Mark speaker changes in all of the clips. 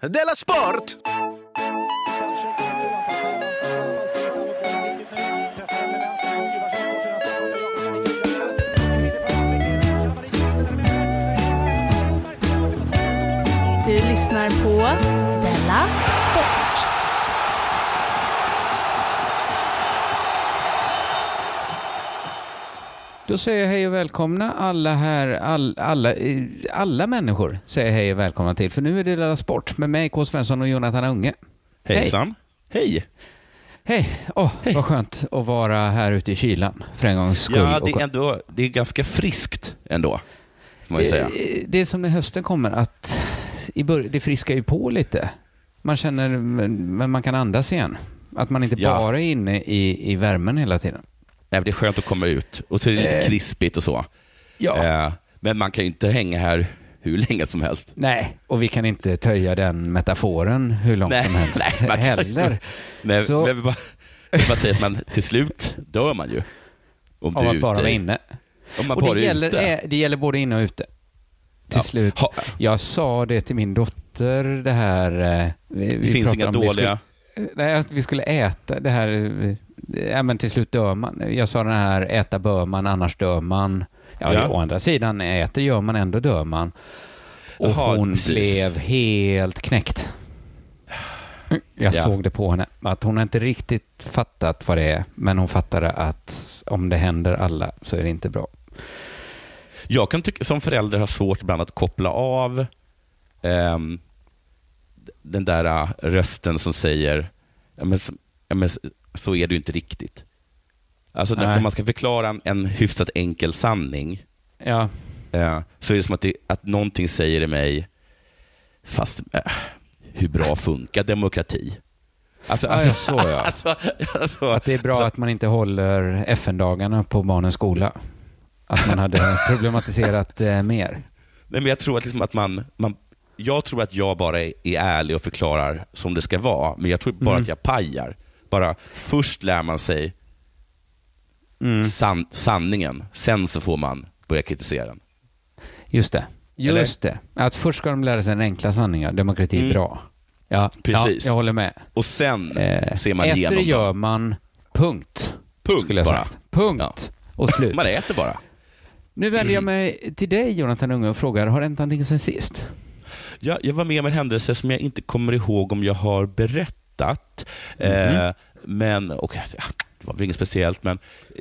Speaker 1: Della Sport!
Speaker 2: Du lyssnar på Della
Speaker 3: Då säger jag hej och välkomna alla här, all, alla, alla människor säger hej och välkomna till, för nu är det Della Sport med mig, K. Svensson och Jonathan Unge.
Speaker 4: Hejsan. Hej.
Speaker 3: Hej! Åh, vad skönt att vara här ute i kylan för en gångs skull.
Speaker 4: Ja, det är, ändå, det är ganska friskt ändå, man ju säga.
Speaker 3: Eh, Det är som när hösten kommer, att i bör- det friskar ju på lite. Man känner, men man kan andas igen. Att man inte
Speaker 4: Ja.
Speaker 3: bara är inne i, i värmen hela tiden.
Speaker 4: Nej, det är skönt att komma ut och så är det lite
Speaker 3: Eh.
Speaker 4: krispigt och så.
Speaker 3: Ja.
Speaker 4: Eh, Men man kan ju inte hänga här hur länge som helst.
Speaker 3: Nej, och vi kan inte töja den metaforen hur långt
Speaker 4: Nej,
Speaker 3: som helst
Speaker 4: nej, man
Speaker 3: heller.
Speaker 4: Men,
Speaker 3: Så-
Speaker 4: men bara, vill bara säga att man till slut dör man ju. Om
Speaker 3: Av
Speaker 4: du är
Speaker 3: bara vara inne.
Speaker 4: Om man
Speaker 3: Och
Speaker 4: bara
Speaker 3: det
Speaker 4: är
Speaker 3: gäller,
Speaker 4: ute.
Speaker 3: är, det gäller både inne och ute. Till
Speaker 4: Ja.
Speaker 3: slut.
Speaker 4: Ha,
Speaker 3: Jag sa det till min dotter, det här... eh, Vi,
Speaker 4: det finns inga dåliga...
Speaker 3: Nej, att vi skulle äta det här... Ja, men till slut dör man. Jag sa den här, äta bör man, annars dör man. Ja,
Speaker 4: Ja.
Speaker 3: å andra sidan, äter gör man, ändå dör man. Och
Speaker 4: Jaha,
Speaker 3: hon
Speaker 4: precis.
Speaker 3: blev helt knäckt. Jag
Speaker 4: Ja.
Speaker 3: såg det på henne, att hon har inte riktigt fattat vad det är, men hon fattade att om det händer alla så är det inte bra.
Speaker 4: Jag kan tycka, som förälder ha svårt ibland att koppla av ehm, den där äh, rösten som säger, ja, men, ja, men, så är det ju inte riktigt. Alltså när, när man ska förklara en, en hyfsat enkel sanning,
Speaker 3: Ja,
Speaker 4: eh, så är det som att, det, att någonting säger i mig, fast eh, hur bra funkar demokrati? Alltså, alltså,
Speaker 3: ja, så ja.
Speaker 4: alltså, alltså,
Speaker 3: att det är bra
Speaker 4: så-
Speaker 3: att man inte håller FN-dagarna på barnens skola. Att man hade problematiserat eh, mer.
Speaker 4: Nej, men jag tror att, liksom att man, man... Jag tror att jag bara är, är ärlig och förklarar som det ska vara, men jag tror bara
Speaker 3: Mm.
Speaker 4: att jag pajar. Bara först lär man sig
Speaker 3: Mm.
Speaker 4: san, sanningen, sen så får man börja kritisera den.
Speaker 3: Just det.
Speaker 4: Eller?
Speaker 3: Just det. Att först ska de lära sig den enkla sanningen. Demokrati är
Speaker 4: Mm.
Speaker 3: bra. Ja,
Speaker 4: Precis.
Speaker 3: Ja, jag håller med.
Speaker 4: Och sen
Speaker 3: Eh,
Speaker 4: ser man igenom
Speaker 3: gör
Speaker 4: dem.
Speaker 3: man, punkt.
Speaker 4: Punkt
Speaker 3: skulle jag
Speaker 4: bara.
Speaker 3: sagt. Punkt. Och slut.
Speaker 4: Man äter bara.
Speaker 3: Nu vänder jag mig till dig, Jonathan Unge, och frågar, har det hänt någonting sen sist?
Speaker 4: Jag, jag var med om en händelse som jag inte kommer ihåg om jag har berättat.
Speaker 3: Mhm.
Speaker 4: Eh, men, och, ja, det var väl inget speciellt, men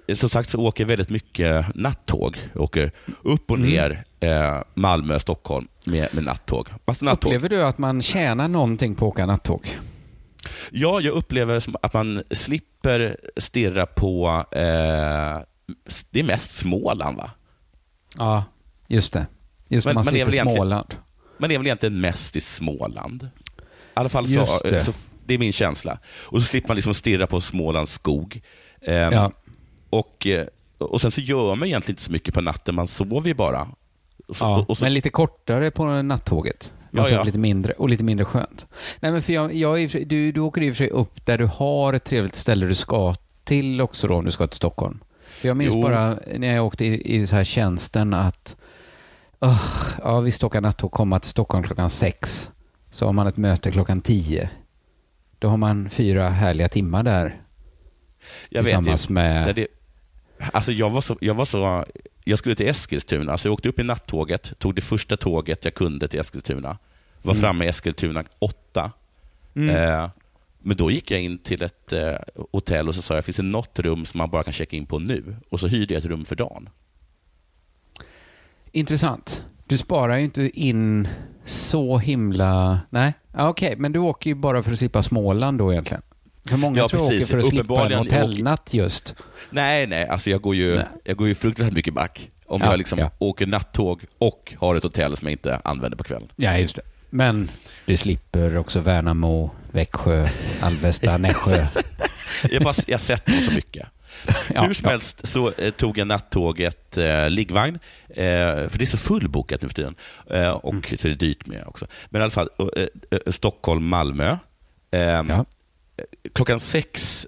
Speaker 4: eh, som sagt så åker jag väldigt mycket nattåg. Jag åker upp och
Speaker 3: Mm.
Speaker 4: ner eh, Malmö, Stockholm med, med nattåg. Massa nattåg.
Speaker 3: Upplever du att man tjänar någonting på att åka nattåg?
Speaker 4: Ja, jag upplever att man slipper stirra på, eh, det är mest Småland va?
Speaker 3: Ja, just det. Just
Speaker 4: Men-
Speaker 3: man
Speaker 4: är
Speaker 3: slipper Småland.
Speaker 4: Man är väl egentligen mest i Småland. I alla fall så,
Speaker 3: det.
Speaker 4: så det är min känsla. Och så slipper man liksom stirra på Smålands skog. Ehm,
Speaker 3: Ja.
Speaker 4: och, eh, och sen så gör man egentligen inte så mycket på natten, man sover ju bara. Så,
Speaker 3: Ja,
Speaker 4: så,
Speaker 3: men lite kortare på nattåget.
Speaker 4: Ja,
Speaker 3: Alltså
Speaker 4: ja.
Speaker 3: lite mindre och lite mindre skönt. Nej, men för jag, jag för du, du åker i och för sig upp där du har ett trevligt ställe du ska till också då om du ska till Stockholm. För jag minns
Speaker 4: Jo.
Speaker 3: bara när jag åkte i, i så här tjänsten att uh, ja, visst åka nattåg, komma till Stockholm klockan sex. Så har man ett möte klockan tio. Då har man fyra härliga timmar där
Speaker 4: jag vet
Speaker 3: tillsammans
Speaker 4: ju,
Speaker 3: med...
Speaker 4: när det, alltså jag, var så, jag var så, jag skulle till Eskilstuna, så jag åkte upp i nattåget, tog det första tåget jag kunde till Eskilstuna. Var
Speaker 3: Mm.
Speaker 4: framme i Eskilstuna åtta.
Speaker 3: Mm.
Speaker 4: Eh, men då gick jag in till ett eh, hotell och så sa jag, finns det något rum som man bara kan checka in på nu? Och så hyrde jag ett rum för dagen.
Speaker 3: Intressant. Du sparar ju inte in så himla... Nej, okej, men du åker ju bara för att slippa Småland då egentligen. För många
Speaker 4: Ja,
Speaker 3: tror jag åker för att slippa en hotellnatt just.
Speaker 4: Nej, nej, alltså jag går ju,
Speaker 3: Nej.
Speaker 4: jag går ju fruktansvärt mycket back. Om
Speaker 3: Ja,
Speaker 4: jag liksom
Speaker 3: ja.
Speaker 4: åker nattåg och har ett hotell som jag inte använder på kvällen.
Speaker 3: Ja, just det. Men du slipper också Värnamo, Växjö, Alvesta, Nässjö.
Speaker 4: Jag, bara, jag sätter så mycket.
Speaker 3: Ja,
Speaker 4: Hur som
Speaker 3: ja.
Speaker 4: helst så eh, tog jag nattåget eh, liggvagn, eh, för det är så fullbokat nu för tiden. Eh, och
Speaker 3: Mm.
Speaker 4: så är det dyrt med också. Men i alla fall, eh, Stockholm, Malmö. Eh,
Speaker 3: Ja.
Speaker 4: Klockan sex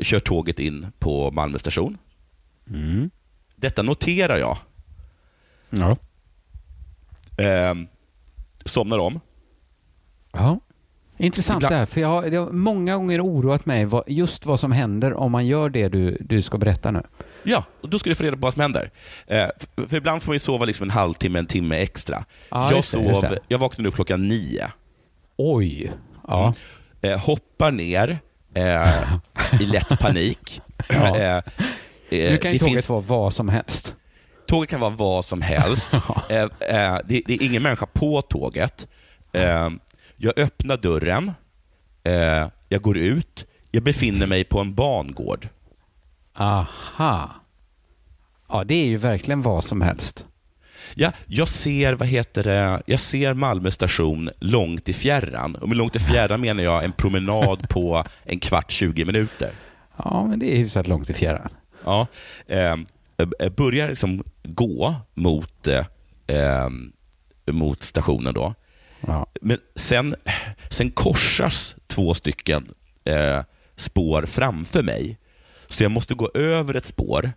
Speaker 4: kör tåget in på Malmö station.
Speaker 3: Mm.
Speaker 4: Detta noterar jag.
Speaker 3: Ja.
Speaker 4: Eh, somnar om.
Speaker 3: Ja. Intressant
Speaker 4: Ibland-
Speaker 3: det här, för jag har, det har många gånger oroat mig vad, just vad som händer om man gör det du, du ska berätta nu.
Speaker 4: Ja, och då ska du få reda på vad som händer. Eh, för, för ibland får man sova liksom en halvtimme, en timme extra.
Speaker 3: Ja,
Speaker 4: jag, sov,
Speaker 3: det.
Speaker 4: jag vaknade upp klockan nio.
Speaker 3: Oj. Ja.
Speaker 4: Eh, hoppar ner eh, i lätt panik.
Speaker 3: Ja.
Speaker 4: Eh, eh,
Speaker 3: Nu kan ju tåget
Speaker 4: finns-
Speaker 3: vara vad som helst.
Speaker 4: Tåget kan vara vad som helst. eh, eh, det, det är ingen människa på tåget. Jag öppnar dörren. Eh, jag går ut. Jag befinner mig på en bangård.
Speaker 3: Aha. Ja, det är ju verkligen vad som helst.
Speaker 4: Ja, jag ser, vad heter det, jag ser Malmö station långt i fjärran. Och med långt i fjärran menar jag en promenad på en kvart, 20 minuter.
Speaker 3: Ja, men det är hyfsat långt i fjärran.
Speaker 4: Ja, eh, börjar liksom gå mot, eh, eh, mot stationen då.
Speaker 3: Ja.
Speaker 4: Men sen, sen korsas två stycken eh, spår framför mig. Så jag måste gå över ett spår.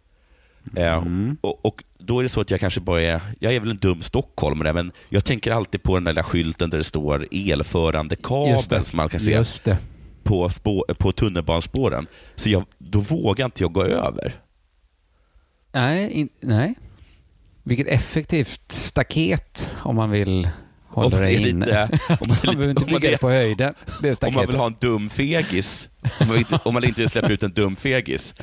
Speaker 4: Eh, och, och Då är det så att jag kanske bara är, jag är väl en dum stockholmare, men jag tänker alltid på den där skylten där det står elförande kabel som man kan se
Speaker 3: Just det.
Speaker 4: på, spå, på tunnelbanespåren. Så jag, då vågar inte jag gå över.
Speaker 3: Nej, in, nej. Vilket effektivt staket om man vill hålla
Speaker 4: Om man
Speaker 3: det
Speaker 4: är
Speaker 3: inne.
Speaker 4: lite- om man är
Speaker 3: man behöver inte bygga
Speaker 4: är-
Speaker 3: det på höjden. Det är
Speaker 4: Om man vill ha en dum fegis, om man inte, om man inte vill släppa ut en dum fegis,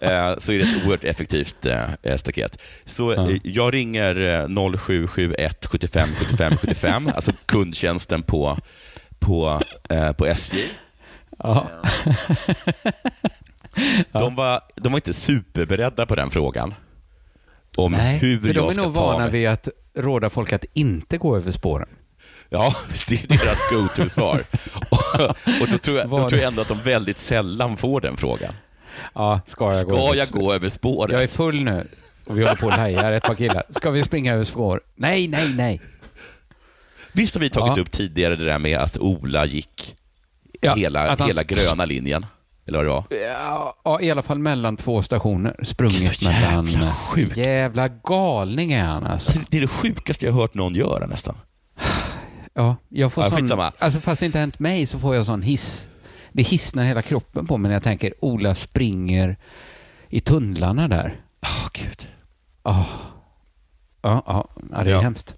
Speaker 4: eh, så är det ett oerhört effektivt eh, staket. Så eh, jag ringer eh, 0771 75 75 75, alltså kundtjänsten på, på, eh, på SJ.
Speaker 3: Ja.
Speaker 4: De, var, de var inte superberedda på den frågan. Om
Speaker 3: Nej,
Speaker 4: hur
Speaker 3: för de
Speaker 4: jag
Speaker 3: är
Speaker 4: ska
Speaker 3: nog vana
Speaker 4: mig.
Speaker 3: vid att råda folk att inte gå över spåren.
Speaker 4: Ja, det är deras go-to-svar. och och då, tror jag, då tror jag ändå att de väldigt sällan får den frågan.
Speaker 3: Ja, ska jag gå
Speaker 4: Ska
Speaker 3: över
Speaker 4: jag gå över spåret?
Speaker 3: Jag är full nu och vi håller på och lajar ett par killar. Ska vi springa över spår? Nej, nej, nej.
Speaker 4: Visst har vi tagit
Speaker 3: Ja.
Speaker 4: upp tidigare det där med att Ola gick
Speaker 3: Ja,
Speaker 4: hela,
Speaker 3: att
Speaker 4: hela gröna linjen? Eller vad det var?
Speaker 3: Ja, ja, i alla fall mellan två stationer. Sprungit
Speaker 4: så jävla
Speaker 3: mellan...
Speaker 4: sjukt.
Speaker 3: Jävla galning är han alltså.
Speaker 4: Alltså, det är det sjukaste jag har hört någon göra nästan.
Speaker 3: Ja, jag får
Speaker 4: Ja,
Speaker 3: sån...
Speaker 4: skitsamma.
Speaker 3: Alltså fast det inte hänt mig så får jag sån hiss. Det hissnar hela kroppen på mig när jag tänker Ola springer i tunnlarna där.
Speaker 4: Åh, gud.
Speaker 3: Ja, ja, ja, ja det är
Speaker 4: Ja.
Speaker 3: hemskt.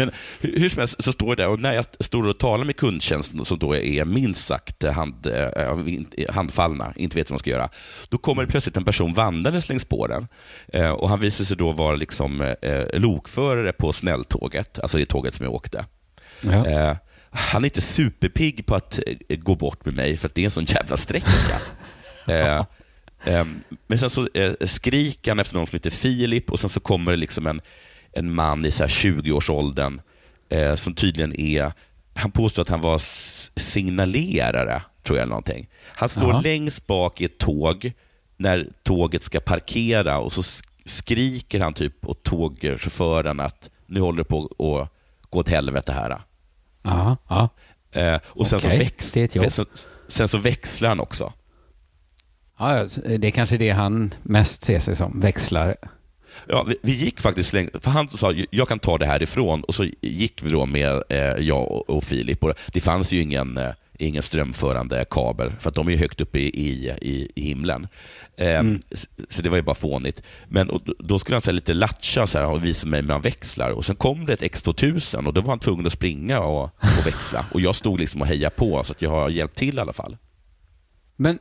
Speaker 4: Men hur, som helst så står det där och när jag står och talar med kundtjänsten som då är minst sagt hand, eh, handfallna, inte vet vad man ska göra, då kommer det plötsligt en person vandrandes längs spåren eh, och han visar sig då vara liksom, eh, lokförare på snälltåget, alltså det tåget som jag åkte.
Speaker 3: Ja.
Speaker 4: Han är inte superpigg på att gå bort med mig för att det är en sån jävla sträcka. eh, ehm, men sen så skriker han efter någon som heter Filip och sen så kommer det liksom en, en man i så här 20-årsåldern eh, som tydligen är, han påstår att han var signalerare, tror jag eller någonting. Han står
Speaker 3: Ja.
Speaker 4: längst bak i ett tåg när tåget ska parkera och så sk- skriker han typ åt tågchauffören att nu håller det på att gå åt helvete här.
Speaker 3: Ja, ja.
Speaker 4: Eh, och sen,
Speaker 3: Okej,
Speaker 4: så väx- sen, sen så växlar han också.
Speaker 3: ja, ja, det är kanske det han mest ser sig som, växlare.
Speaker 4: Ja, vi, vi gick faktiskt länge, för han sa jag kan ta det härifrån och så gick vi då med eh, jag och, och Filip. Och det fanns ju ingen, eh, ingen strömförande kabel för att de är ju högt uppe i, i, i, himlen. Eh,
Speaker 3: Mm.
Speaker 4: s- Så det var ju bara fånigt. Men och, då- skulle han så lite latcha så här, och visa mig hur man växlar och sen kom det ett X2000 och då var han tvungen att springa och, och växla. Och jag stod liksom och hejade på så att jag har hjälpt till i alla fall.
Speaker 3: Men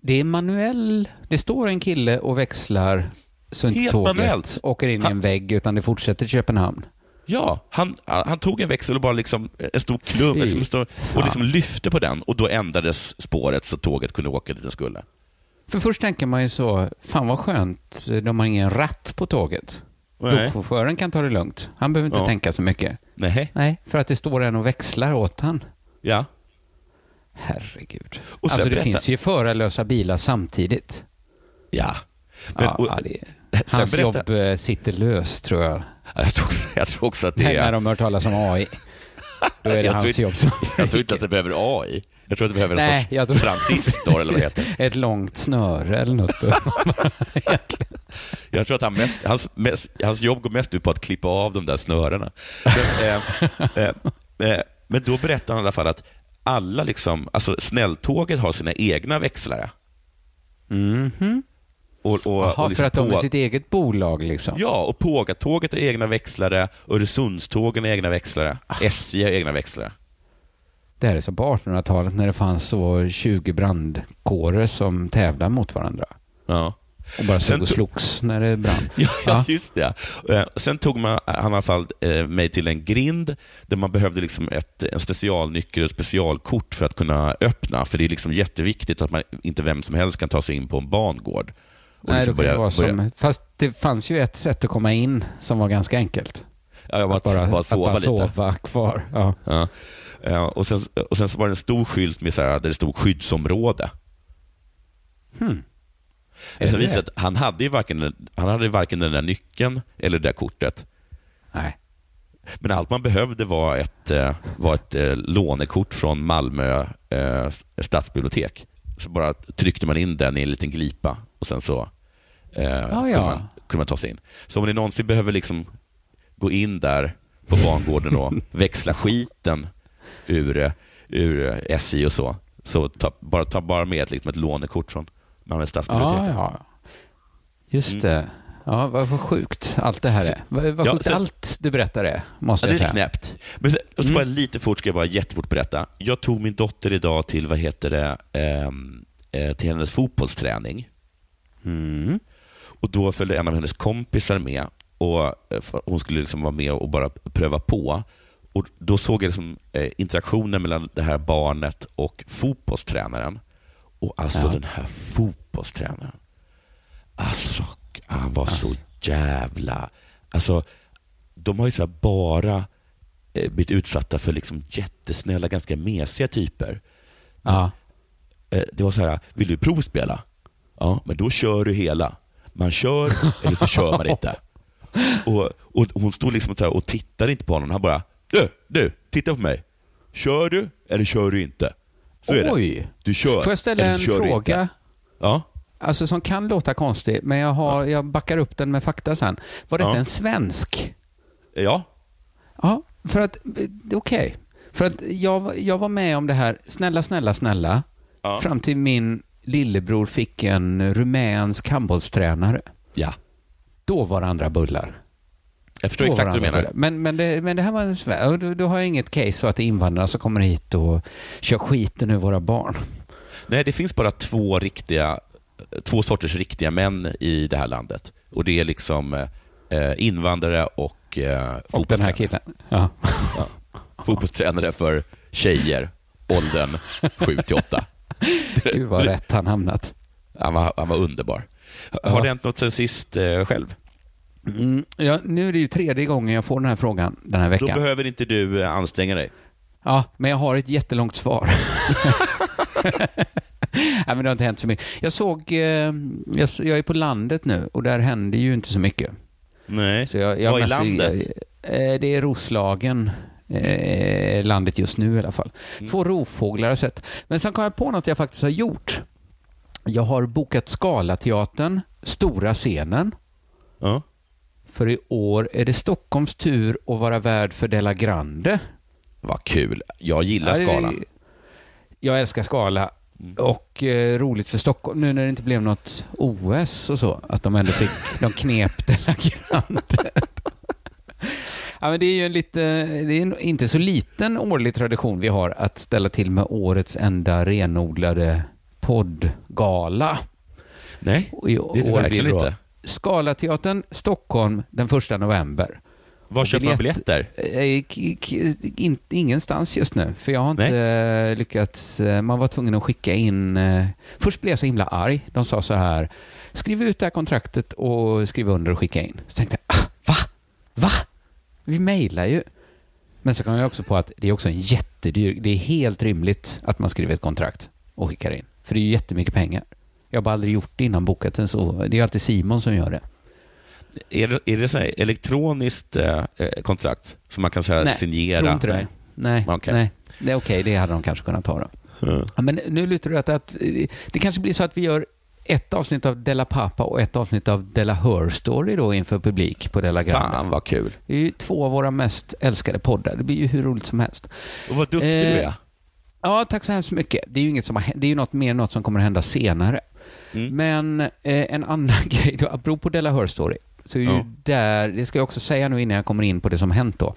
Speaker 3: det är manuell... Det står en kille och växlar så inte
Speaker 4: Helt
Speaker 3: tåget
Speaker 4: manuellt.
Speaker 3: åker in i en vägg utan det fortsätter till Köpenhamn.
Speaker 4: Ja, han, han tog en växel och bara liksom en stor klump liksom, stor, och liksom lyfte på den och då ändrades spåret så tåget kunde åka dit det skulle.
Speaker 3: För först tänker man ju så, fan vad skönt, de har ingen ratt på tåget. Lokchauffören kan ta det lugnt. Han behöver inte
Speaker 4: Ja.
Speaker 3: tänka så mycket.
Speaker 4: Nej.
Speaker 3: Nej, för att det står en och växlar åt han.
Speaker 4: Ja.
Speaker 3: Herregud. Alltså det
Speaker 4: berätta-
Speaker 3: finns ju förarlösa bilar samtidigt.
Speaker 4: Ja. Men,
Speaker 3: ja,
Speaker 4: och,
Speaker 3: ja, det,
Speaker 4: sen
Speaker 3: hans
Speaker 4: berätta-
Speaker 3: jobb eh, sitter löst tror jag.
Speaker 4: jag, tror, också- jag tror också att det
Speaker 3: När
Speaker 4: är...
Speaker 3: de hör talas om AI. Då är det
Speaker 4: Jag
Speaker 3: hans
Speaker 4: tror
Speaker 3: jobb som
Speaker 4: Jag tror inte att det behöver AI. Jag tror att det behöver en
Speaker 3: Nej,
Speaker 4: sorts
Speaker 3: jag tror-
Speaker 4: transistor eller vad det heter.
Speaker 3: Ett långt snöre eller något.
Speaker 4: Jag tror att han mest, hans, mest, hans jobb går mest ut på att klippa av de där snörena. Men, eh, eh, eh, men då berättar han i alla fall att alla liksom, alltså snälltåget har sina egna växlare.
Speaker 3: Mhm.
Speaker 4: Och, och,
Speaker 3: Jaha,
Speaker 4: och liksom
Speaker 3: för att de är sitt eget bolag liksom?
Speaker 4: Ja, och Pågatåget har egna växlare, Öresundstågen har egna växlare,
Speaker 3: Ah.
Speaker 4: SJ har egna växlare.
Speaker 3: Det här är som på 1800-talet när det fanns så 20 brandkårer som tävlade mot varandra.
Speaker 4: Ja.
Speaker 3: Och bara stod och slogs när det brann.
Speaker 4: Ja, ja, just det. Eh, Sen tog man, han i alla fall eh, mig till en grind där man behövde liksom ett, en specialnyckel och ett specialkort för att kunna öppna. För det är liksom jätteviktigt att man inte vem som helst kan ta sig in på en bangård.
Speaker 3: Nej,
Speaker 4: liksom börja-
Speaker 3: som, fast det fanns ju ett sätt att komma in som var ganska enkelt.
Speaker 4: ja, bara,
Speaker 3: att bara,
Speaker 4: bara
Speaker 3: att
Speaker 4: sova
Speaker 3: bara
Speaker 4: lite.
Speaker 3: sova kvar. Ja.
Speaker 4: Ja. Ja, och, sen, och sen så var det en stor skylt med så här, där det stod skyddsområde.
Speaker 3: Hmm.
Speaker 4: Men sen visade att han hade ju varken, han hade varken den där nyckeln eller det där kortet.
Speaker 3: Nej.
Speaker 4: Men allt man behövde var ett, eh, var ett eh, lånekort från Malmö eh, stadsbibliotek. Så bara tryckte man in den i en liten glipa och sen så eh,
Speaker 3: ja.
Speaker 4: kunde, man, kunde man ta sig in. Så om ni någonsin behöver liksom gå in där på bangården och växla skiten ur, ur SJ och så, så ta, bara, ta bara med ett, liksom ett lånekort från Malmö stadsbibliotek.
Speaker 3: Ja, ja. Just
Speaker 4: Mm.
Speaker 3: det. Ja, vad, vad sjukt allt det här är. Vad, vad
Speaker 4: Ja,
Speaker 3: sjukt
Speaker 4: sen-
Speaker 3: allt du berättar är, måste
Speaker 4: Ja, det
Speaker 3: jag
Speaker 4: är
Speaker 3: säga.
Speaker 4: knäppt. Men sen, och så
Speaker 3: Mm.
Speaker 4: bara lite fort ska jag bara jättefort berätta. Jag tog min dotter idag till, vad heter det, ehm, eh, till hennes fotbollsträning.
Speaker 3: Mm.
Speaker 4: Och Då följde en av hennes kompisar med och eh, hon skulle liksom vara med och bara pröva på. Och Då såg jag liksom, eh, interaktionen mellan det här barnet och fotbollstränaren. Och alltså
Speaker 3: Ja.
Speaker 4: den här fotbollstränaren. Alltså, han var så jävla... Alltså, de har ju bara eh, blivit utsatta för liksom jättesnälla, ganska mesiga typer.
Speaker 3: Ja.
Speaker 4: Eh, Det var så här, vill du provspela? Ja, men då kör du hela. Man kör eller så kör man inte. Och, och Hon stod liksom och, och tittade inte på honom. Han bara, du, du, titta på mig. Kör du eller kör du inte? Så är det.
Speaker 3: Oj.
Speaker 4: Du kör
Speaker 3: Får jag ställa en fråga?
Speaker 4: Ja.
Speaker 3: Alltså som kan låta konstig, men jag, har, jag backar upp den med fakta sen. Var detta
Speaker 4: Ja.
Speaker 3: en svensk?
Speaker 4: Ja.
Speaker 3: Ja, för att, okej. För att jag, jag var med om det här, snälla, snälla, snälla,
Speaker 4: Ja.
Speaker 3: fram till min lillebror fick en rumänsk handbollstränare.
Speaker 4: ja.
Speaker 3: Då var det andra bullar.
Speaker 4: Jag förstår
Speaker 3: Då
Speaker 4: exakt vad du menar.
Speaker 3: bullar. Men, men, det, men det här var då, då har jag inget case så att det är invandrare som kommer hit och kör skiten ur våra barn.
Speaker 4: Nej, det finns bara två riktiga, två sorters riktiga män i det här landet. Och det är liksom eh, invandrare och eh,
Speaker 3: Och den här killen. Ja.
Speaker 4: Ja. Fotbollstränare för tjejer, åldern 7 till 8.
Speaker 3: Gud vad rätt han hamnat.
Speaker 4: Han var, han var underbar. Har
Speaker 3: Ja.
Speaker 4: det hänt något sen sist eh, själv?
Speaker 3: Mm, ja, nu är det ju tredje gången jag får den här frågan den här
Speaker 4: Då
Speaker 3: veckan.
Speaker 4: behöver inte du eh, anstränga dig.
Speaker 3: Ja, men jag har ett jättelångt svar. Nej, men det har inte hänt så mycket. Jag såg, eh, jag, jag är på landet nu och där händer ju inte så mycket.
Speaker 4: Nej.
Speaker 3: Så jag, jag
Speaker 4: Vad är landet?
Speaker 3: Eh, det är Roslagen. Eh, landet just nu i alla fall.
Speaker 4: Mm.
Speaker 3: Två rovfåglar har jag sett. Men sen kom jag på något jag faktiskt har gjort. Jag har bokat Scalateatern, stora scenen.
Speaker 4: Ja.
Speaker 3: För i år är det Stockholms tur att vara värd för Della Grande.
Speaker 4: Vad kul. Jag gillar
Speaker 3: Ja,
Speaker 4: skalan.
Speaker 3: Jag älskar Skala.
Speaker 4: Mm.
Speaker 3: Och eh, roligt för Stockholm, nu när det inte blev något OS och så, att de ändå fick, de knep Della Grande. ja, men det är ju en lite, det är en inte så liten årlig tradition vi har att ställa till med årets enda renodlade poddgala.
Speaker 4: Nej, det är det verkligen inte.
Speaker 3: Scalateatern, Stockholm, den första november.
Speaker 4: Var
Speaker 3: Och
Speaker 4: köper man
Speaker 3: biljett-
Speaker 4: biljetter?
Speaker 3: Eh, in, ingenstans just nu, för jag har inte eh, lyckats. eh, Man var tvungen att skicka in... Först blev jag så himla arg. De sa så här, skriv ut det här kontraktet och skriv under och skicka in. Så tänkte jag, ah, va? Va? Vi mejlar ju. Men så kom jag också på att det är också en jättedyr... Det är helt rimligt att man skriver ett kontrakt och skickar in. För det är ju jättemycket pengar. Jag har bara aldrig gjort det innan bokat en så. Det är alltid Simon som gör det.
Speaker 4: Är det, är det så här elektroniskt eh, eh, kontrakt som man kan så
Speaker 3: Nej,
Speaker 4: signera?
Speaker 3: Tror inte det. Nej,
Speaker 4: Okej.
Speaker 3: nej. Det är okej, det hade de kanske kunnat ta då.
Speaker 4: Mm.
Speaker 3: Ja, men nu lutar det åt att eh, det kanske blir så att vi gör ett avsnitt av Della Pappa och ett avsnitt av Della Her Story då inför publik på Della Grande.
Speaker 4: Fan vad kul.
Speaker 3: Det är ju två av våra mest älskade poddar. Det blir ju hur roligt som helst.
Speaker 4: Och vad duktig
Speaker 3: Eh,
Speaker 4: du är.
Speaker 3: Ja, tack så hemskt mycket. Det är ju, inget som har, det är ju något mer något som kommer att hända senare.
Speaker 4: Mm.
Speaker 3: Men eh, en annan grej, då, apropå Della Hör Story, så är ju
Speaker 4: Ja.
Speaker 3: där, det ska jag också säga nu innan jag kommer in på det som hänt då.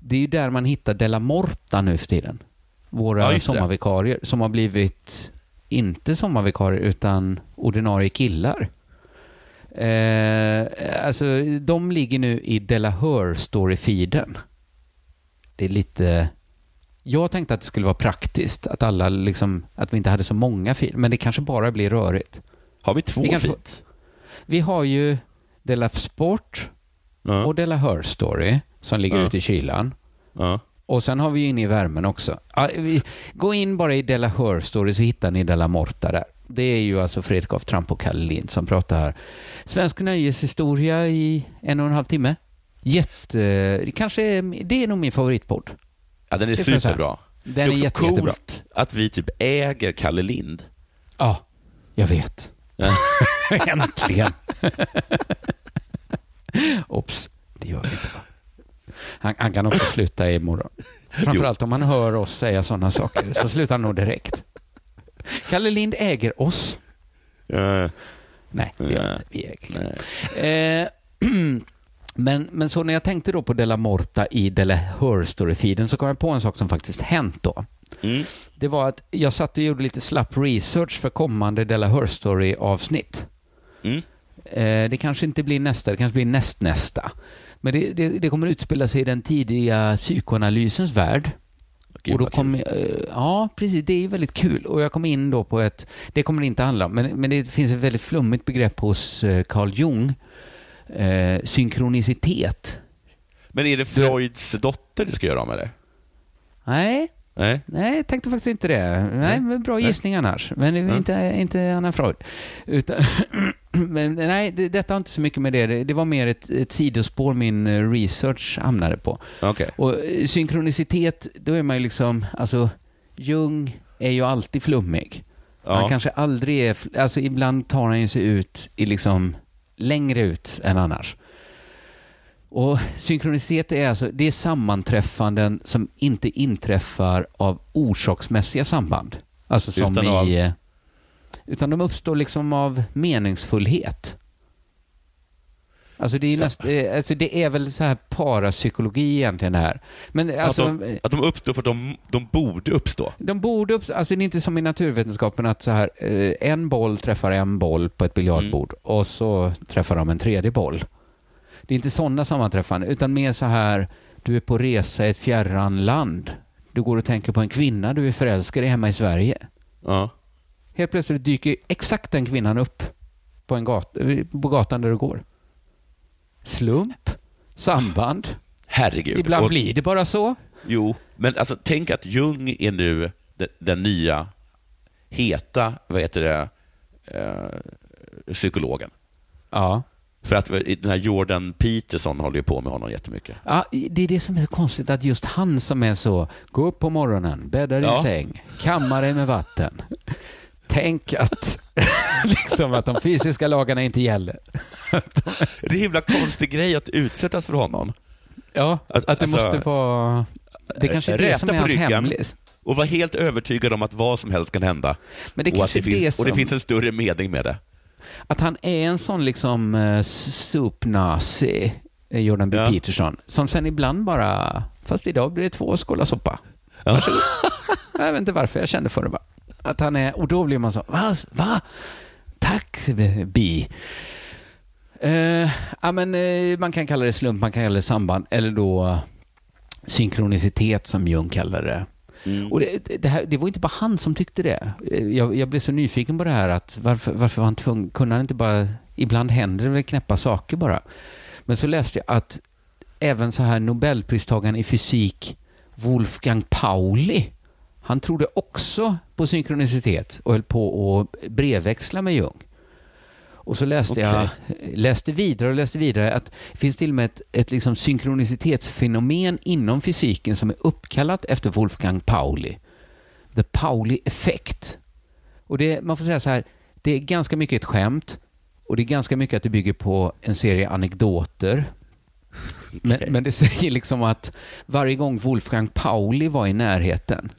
Speaker 3: Det är ju där man hittar Della Morta nu för tiden. Våra
Speaker 4: Ja,
Speaker 3: sommarvikarier som har blivit, inte sommarvikarier, utan ordinarie killar. Eh, alltså, de ligger nu i Della Hör Story-feeden. Det är lite... Jag tänkte att det skulle vara praktiskt, att alla liksom, att vi inte hade så många feed, men det kanske bara blir rörigt.
Speaker 4: Har vi två
Speaker 3: Vi kan få-
Speaker 4: feet?
Speaker 3: Vi har ju Della Sport
Speaker 4: Ja.
Speaker 3: och Della Hör Story som ligger
Speaker 4: Ja.
Speaker 3: ute i kylan.
Speaker 4: ja.
Speaker 3: Och sen har vi ju inne i värmen också. Gå in bara i Della Hör Story så hittar ni Della Morta där. Det är ju alltså Fredrik af Tramp och Kalle Lind som pratar här. Svensk nöjeshistoria i en och en halv timme. Jätte... Kanske det är nog min favoritpodd.
Speaker 4: ja, den är superbra.
Speaker 3: Den
Speaker 4: det är
Speaker 3: är
Speaker 4: också
Speaker 3: jätte, jättebra.
Speaker 4: coolt att vi typ äger Kalle Lind.
Speaker 3: Ja, jag vet. Äntligen. Ops, det gör vi inte. va? Han, han kan också sluta imorgon. Framförallt om han hör oss säga sådana saker, så slutar han nog direkt. Kalle Lind äger oss.
Speaker 4: Ja,
Speaker 3: Nej, gör
Speaker 4: Nej.
Speaker 3: inte. Vi äger. Eh, men, men så när jag tänkte då på Della Morta i Della Hör Story-feeden så kom jag på en sak som faktiskt hänt då.
Speaker 4: Mm.
Speaker 3: Det var att jag satt och gjorde lite slapp research för kommande Della Hör Story-avsnitt.
Speaker 4: Mm.
Speaker 3: Eh, det kanske inte blir nästa, det kanske blir nästnästa. Men det, det, det kommer utspela sig i den tidiga psykoanalysens värld.
Speaker 4: Gud,
Speaker 3: och då kom, eh, ja, precis. Det är väldigt kul. Och jag kom in då på ett, det kommer det inte handla om, men, men det finns ett väldigt flummigt begrepp hos eh, Carl Jung. Eh, synkronicitet.
Speaker 4: Men är det Freuds dotter du ska göra om eller?
Speaker 3: Nej,
Speaker 4: Nej?
Speaker 3: nej, jag tänkte faktiskt inte det. Nej,
Speaker 4: Nej.
Speaker 3: bra
Speaker 4: Nej.
Speaker 3: gissning annars. Men det är inte, inte Anna Freud. Utan, men nej, det, detta har inte så mycket med det. Det, var mer ett, ett sidospår min eh, research hamnade på.
Speaker 4: Okej.
Speaker 3: Och eh, synkronicitet, då är man ju liksom, alltså Jung är ju alltid flummig. Han
Speaker 4: Ja.
Speaker 3: kanske aldrig är, alltså ibland tar han ju sig ut i liksom längre ut än annars. Och synkronicitet är alltså, det är sammanträffanden som inte inträffar av orsaksmässiga samband. Alltså som
Speaker 4: Utan
Speaker 3: i...
Speaker 4: av-
Speaker 3: eh, Utan de uppstår liksom av meningsfullhet. Alltså det är, näst, eh, alltså det är väl så här parapsykologi egentligen det här. Men alltså,
Speaker 4: att, de, att de uppstår för att de, de borde uppstå.
Speaker 3: de borde upp, alltså det är inte som i naturvetenskapen att så här, eh, en boll träffar en boll på ett biljardbord
Speaker 4: Mm.
Speaker 3: och så träffar de en tredje boll. Det är inte sådana sammanträffanden, utan mer så här, du är på resa i ett fjärran land. Du går och tänker på en kvinna du är förälskad i hemma i Sverige.
Speaker 4: Ja.
Speaker 3: Helt plötsligt dyker exakt den kvinnan upp på, en gat, på gatan där du går. Slump, samband,
Speaker 4: Herregud.
Speaker 3: ibland
Speaker 4: Och-
Speaker 3: blir det bara så.
Speaker 4: Jo, men alltså tänk att Jung är nu den, den nya heta, vad heter det, eh, psykologen.
Speaker 3: Ja.
Speaker 4: För att den här Jordan Peterson håller ju på med honom jättemycket.
Speaker 3: Ja, det är det som är så konstigt, att just han som är så, gå upp på morgonen, bäddar i
Speaker 4: Ja.
Speaker 3: säng, kammar dig med vatten. Tänk att, liksom att de fysiska lagarna inte gäller.
Speaker 4: Det är en himla konstig grej att utsättas för honom.
Speaker 3: Ja,
Speaker 4: Att-
Speaker 3: att, det
Speaker 4: alltså,
Speaker 3: måste vara... Det kanske är det som är hans hemlis.
Speaker 4: Och vara helt övertygad om att vad som helst kan hända.
Speaker 3: Men det
Speaker 4: och,
Speaker 3: kanske
Speaker 4: det
Speaker 3: är det
Speaker 4: finns, och det
Speaker 3: som-
Speaker 4: finns en större mening med det.
Speaker 3: Att han är en sån liksom uh, supnazi, eh, Jordan B.
Speaker 4: Ja.
Speaker 3: Peterson, som sen ibland bara, fast idag blir det två skålar soppa.
Speaker 4: Ja.
Speaker 3: Jag vet inte varför, jag kände för det bara. Att han är, och då blir man så, va? va? Tack Bi. Uh, ja, men, eh, man kan kalla det slump, man kan kalla det samband, eller då eh, synkronicitet som Jung kallar det.
Speaker 4: Mm.
Speaker 3: Och det, det, här, det var inte bara han som tyckte det. Eh, Jag, jag blev så nyfiken på det här att varför, varför var han tvungen, kunde han inte bara, ibland händer det väl knäppa saker bara. Men så läste jag att även så här Nobelpristagaren i fysik Wolfgang Pauli, han trodde också på synkronicitet och höll på att brevväxla med Jung. Och så läste jag, läste vidare och läste vidare att det finns till och med ett, ett liksom synkronicitetsfenomen inom fysiken som är uppkallat efter Wolfgang Pauli. The Pauli effect. Och det, man får säga så här, det är ganska mycket ett skämt och det är ganska mycket att det bygger på en serie anekdoter. Men, men det säger liksom att varje gång Wolfgang Pauli var i närheten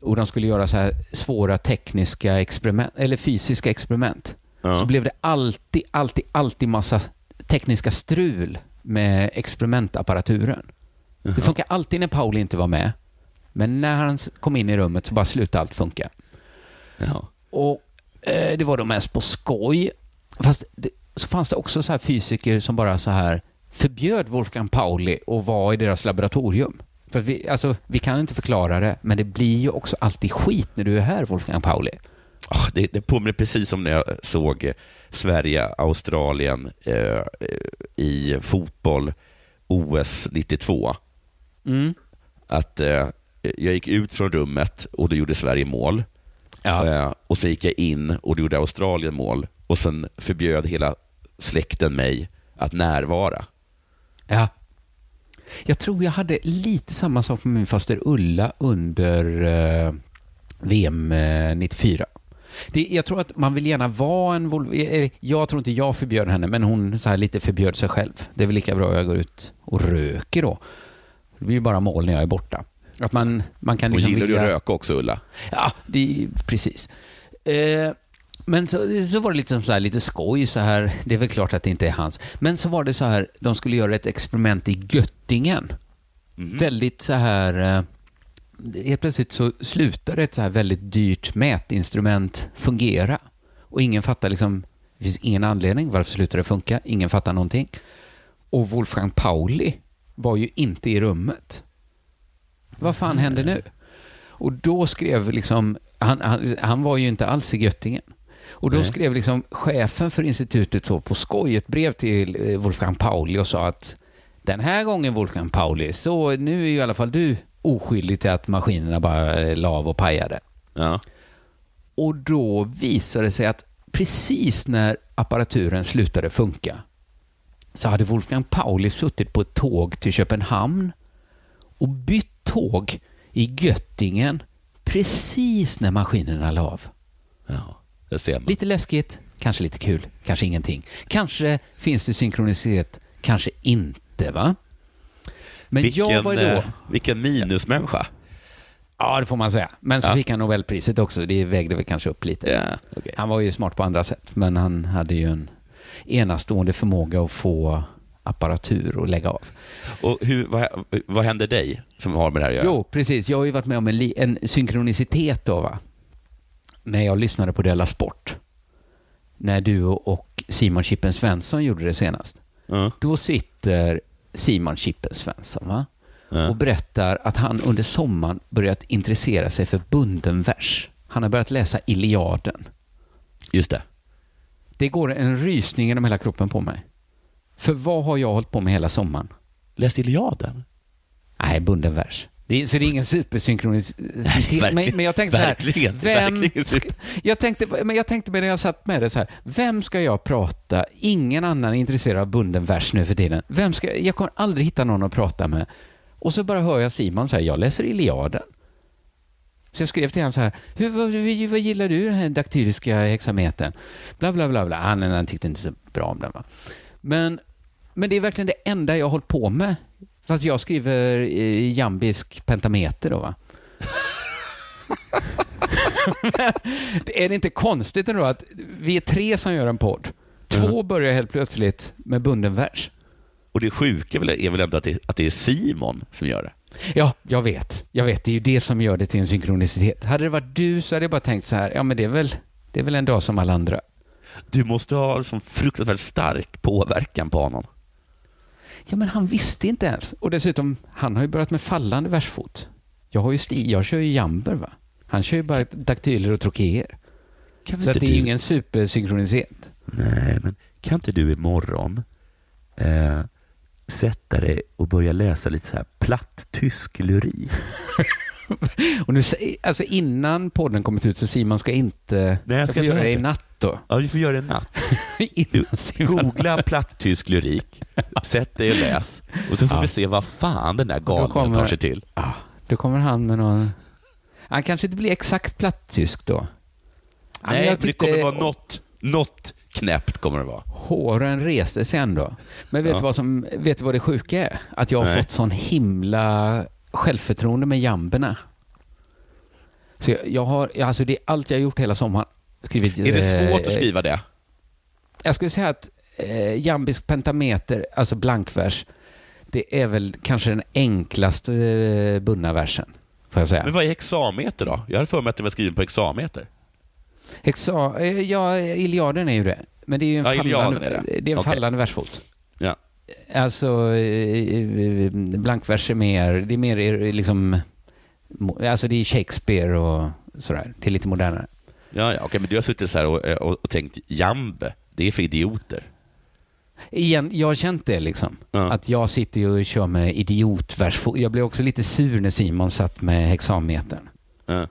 Speaker 3: och de skulle göra så här svåra tekniska experiment, eller fysiska experiment,
Speaker 4: Ja.
Speaker 3: så blev det alltid, alltid, alltid massa tekniska strul med experimentapparaturen. Det funkar alltid när Paul inte var med, men när han kom in i rummet så bara slutade allt funka.
Speaker 4: Ja.
Speaker 3: Och eh, det var då mest på skoj. Fast det, så fanns det också så här fysiker som bara så här förbjöd Wolfgang Pauli att vara i deras laboratorium. För vi, alltså, vi kan inte förklara det, men det blir ju också alltid skit när du är här, Wolfgang Pauli.
Speaker 4: Ah, det, det påminner precis som när jag såg eh, Sverige-Australien eh, eh, i fotboll OS 92. Att eh, jag gick ut från rummet och då gjorde Sverige mål.
Speaker 3: Ja.
Speaker 4: Eh, och så gick jag in och då gjorde Australien mål. Och sen förbjöd hela släkten mig att närvara.
Speaker 3: ja. Jag tror jag hade lite samma sak med min faster Ulla under eh, VM eh, 94. Det, jag tror att man vill gärna vara en Volvo. eh, Jag tror inte jag förbjöd henne, men hon så här lite förbjöd sig själv. Det är väl lika bra att jag går ut och röker då. Det blir ju bara mål när jag är borta. Att man, man kan
Speaker 4: Och
Speaker 3: liksom
Speaker 4: gillar du
Speaker 3: vilja-
Speaker 4: att röka också Ulla?
Speaker 3: Ja, det är precis. Eh, men så, så var det liksom så här, lite skoj så här. Det är väl klart att det inte är hans. Men så var det så här, de skulle göra ett experiment i Göttingen. Väldigt så här... Eh, helt plötsligt så slutade ett så här väldigt dyrt mätinstrument fungera. Och ingen fattar liksom, det finns ingen anledning varför slutar det funka. Ingen fattar någonting. Och Wolfgang Pauli var ju inte i rummet. Vad fan hände nu? Och då skrev liksom, han, han, han var ju inte alls i Göttingen. Och då
Speaker 4: Nej.
Speaker 3: skrev liksom chefen för institutet så på skoj ett brev till eh, Wolfgang Pauli och sa att den här gången Wolfgang Pauli, så nu är ju i alla fall du oskyldig till att maskinerna bara eh, la av och pajade.
Speaker 4: Ja.
Speaker 3: Och då visade det sig att precis när apparaturen slutade funka så hade Wolfgang Pauli suttit på ett tåg till Köpenhamn och bytt tåg i Göttingen precis när maskinerna la av.
Speaker 4: ja, det ser man.
Speaker 3: Lite läskigt, kanske lite kul, kanske ingenting. Kanske finns det synkronicitet, kanske inte va? Men jag
Speaker 4: vilken,
Speaker 3: var ju då...
Speaker 4: eh, vilken minusmänniska.
Speaker 3: Ja, det får man säga. Men så
Speaker 4: Ja.
Speaker 3: fick han Nobelpriset också. Det vägde väl kanske upp lite.
Speaker 4: Ja, okej.
Speaker 3: Han var ju smart på andra sätt, men han hade ju en enastående förmåga att få apparatur att lägga av.
Speaker 4: Och hur, vad, vad hände dig som har med det här att göra?
Speaker 3: Jo, precis. Jag har ju varit med om en, en synkronicitet då, va? När jag lyssnade på Della Sport. När du och Simon Chippen Svensson gjorde det senast.
Speaker 4: Ja,
Speaker 3: Då sitter Simon Chippen Svensson, va?
Speaker 4: ja.
Speaker 3: och berättar att han under sommaren börjat intressera sig för bunden vers. Han har börjat läsa Iliaden.
Speaker 4: Just det.
Speaker 3: Det går en rysning genom hela kroppen på mig. För vad har jag hållit på med hela sommaren?
Speaker 4: Läs Iliaden.
Speaker 3: Nej, bunden vers. Det är, så det är ingen supersynkronicitet. Men, men jag tänkte så här, vem ska, jag tänkte, men jag tänkte med när jag satt med det så här, vem ska jag prata? Ingen annan är intresserad av bunden vers nu för tiden. Vem ska, jag kommer aldrig hitta någon att prata med. Och så bara hör jag Simon säga, jag läser Iliaden. Så jag skrev till honom så här, Hur, vad, vad, gillar du den här daktyliska hexametern? Bla, bla, bla, bla. Han, han tyckte inte så bra om den. Va? Men, men det är verkligen det enda jag har hållit på med. Fast jag skriver i jambisk pentameter då va. Är det inte konstigt ändå att vi är tre som gör en podd. Två börjar helt plötsligt med bunden vers.
Speaker 4: Och det sjuka är väl, ändå att det, att det är Simon som gör det.
Speaker 3: Ja, jag vet. Jag vet, det är ju det som gör det till en synkronicitet. Hade det varit du så hade jag bara tänkt så här, ja men det är väl, det är väl en dag som alla andra.
Speaker 4: Du måste ha som fruktansvärt stark påverkan på honom.
Speaker 3: Ja, men han visste inte ens. Och dessutom, han har ju börjat med fallande versfot. Jag har ju sti, jag kör ju jamber va. Han kör ju bara daktyler och trokéer.
Speaker 4: Kan
Speaker 3: Så det är
Speaker 4: du...
Speaker 3: ingen supersynkronitet.
Speaker 4: Nej, men kan inte du imorgon eh, sätta dig och börja läsa lite så här platt tysk lyrik?
Speaker 3: Och nu, alltså innan podden kommit ut så Simon ska inte...
Speaker 4: Nej, jag ska
Speaker 3: får
Speaker 4: inte
Speaker 3: göra det i natt då.
Speaker 4: Ja, du får göra det natt. Googla platt tysk lyrik, sätt dig och läs och så får
Speaker 3: Ja.
Speaker 4: vi se vad fan den där galningen
Speaker 3: kommer-
Speaker 4: tar sig till.
Speaker 3: Ja, då kommer han med någon... Han kanske inte blir exakt plattysk då. Men
Speaker 4: Nej, men det
Speaker 3: tyckte
Speaker 4: kommer vara något, något knäppt kommer det vara.
Speaker 3: Håren reste sig ändå. Men vet,
Speaker 4: Ja.
Speaker 3: du vad som, vet du vad det sjuka är? Att jag har
Speaker 4: Nej.
Speaker 3: fått sån himla självförtroende med jamberna. Så jag, jag har, alltså det är allt jag har gjort hela sommaren. Skrivit,
Speaker 4: Är det svårt
Speaker 3: eh,
Speaker 4: att skriva det?
Speaker 3: Jag skulle säga att eh, jambisk pentameter, alltså blankvers, det är väl kanske den enklaste eh, bundna versen. Får jag säga.
Speaker 4: Men vad är hexameter då? Jag hade för mig att det var skriven på hexameter.
Speaker 3: Hexa, eh, ja, Iliaden är ju det. Men det är ju en,
Speaker 4: Ja,
Speaker 3: fallande,
Speaker 4: är det.
Speaker 3: det är en
Speaker 4: Okej.
Speaker 3: fallande versfot.
Speaker 4: Ja.
Speaker 3: Alltså, eh, eh, blankvers är mer, det är mer liksom, alltså det är Shakespeare och sådär. Det är lite modernare.
Speaker 4: Ja, ja, okej, men du har suttit så här och, och, och tänkt jambe, det är för idioter.
Speaker 3: Igen, jag har känt det liksom.
Speaker 4: Ja.
Speaker 3: Att jag sitter ju och kör med idiotversfot. Jag blev också lite sur när Simon satt med hexametern.
Speaker 4: Ja.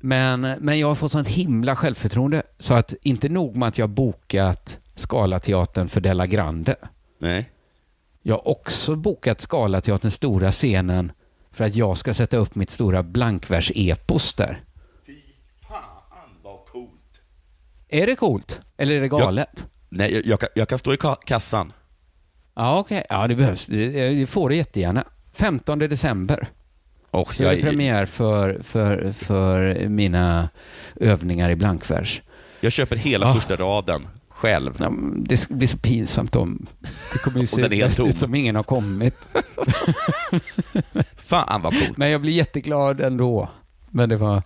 Speaker 3: Men, men jag har fått sånt himla självförtroende så att inte nog med att jag bokat Scalateatern för Della Grande.
Speaker 4: Nej.
Speaker 3: Jag har också bokat Scalateaterns stora scenen för att jag ska sätta upp mitt stora blankvers-epos där.
Speaker 4: Fy fan vad coolt.
Speaker 3: Är det coolt? Eller är det galet?
Speaker 4: Nej, jag, jag, kan, jag kan stå i ka- kassan.
Speaker 3: Ja, okej. Ja, det behövs. Det, det får det jättegärna. 15 december.
Speaker 4: Och
Speaker 3: Så är det
Speaker 4: jag,
Speaker 3: premiär för, för, för mina övningar i blankvers.
Speaker 4: jag köper hela
Speaker 3: Ah.
Speaker 4: första raden själv.
Speaker 3: Ja, Det ska bli så pinsamt om det kommer ju se bäst ut som ingen har kommit.
Speaker 4: Fan vad coolt.
Speaker 3: Men jag blir jätteglad ändå. Men det var...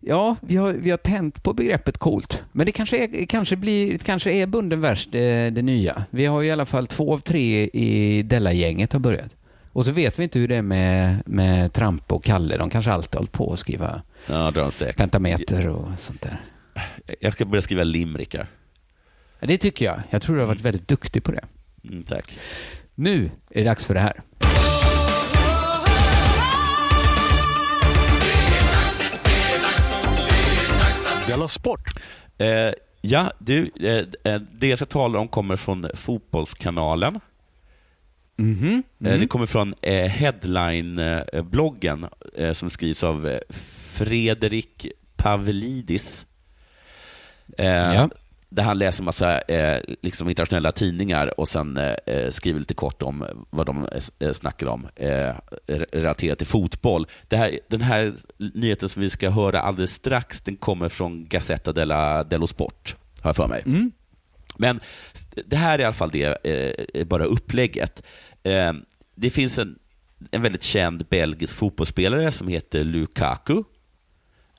Speaker 3: ja, vi har, vi har tänt på begreppet coolt. Men det kanske är, kanske blir, kanske är bunden vers det, det nya. Vi har ju i alla fall två av tre i Della-gänget har börjat. Och så vet vi inte hur det är med, med Trampe och Kalle. De kanske alltid har hållit på att skriva
Speaker 4: Ja,
Speaker 3: pentameter och sånt där.
Speaker 4: Jag ska börja skriva limrikar.
Speaker 3: Ja, det tycker jag. Jag tror du har varit väldigt duktig på det.
Speaker 4: Mm, tack.
Speaker 3: Nu är det dags för det här.
Speaker 1: Della Sport!
Speaker 4: Eh, ja, du, eh, eh, det jag ska tala om kommer från Fotbollskanalen.
Speaker 3: Mhm.
Speaker 4: Eh, Det kommer från eh, Headline-bloggen som skrivs av Fredrik Pavlidis.
Speaker 3: Ja.
Speaker 4: Där han läser massa eh, liksom internationella tidningar och sen eh, eh, skriver lite kort om vad de eh, snackar om eh, re- relaterat till fotboll. Här, den här nyheten som vi ska höra alldeles strax, den kommer från Gazzetta della, dello Sport, har jag för mig.
Speaker 3: Mm.
Speaker 4: Men det här är i alla fall det, eh, bara upplägget. Eh, det finns en, en väldigt känd belgisk fotbollsspelare som heter Lukaku.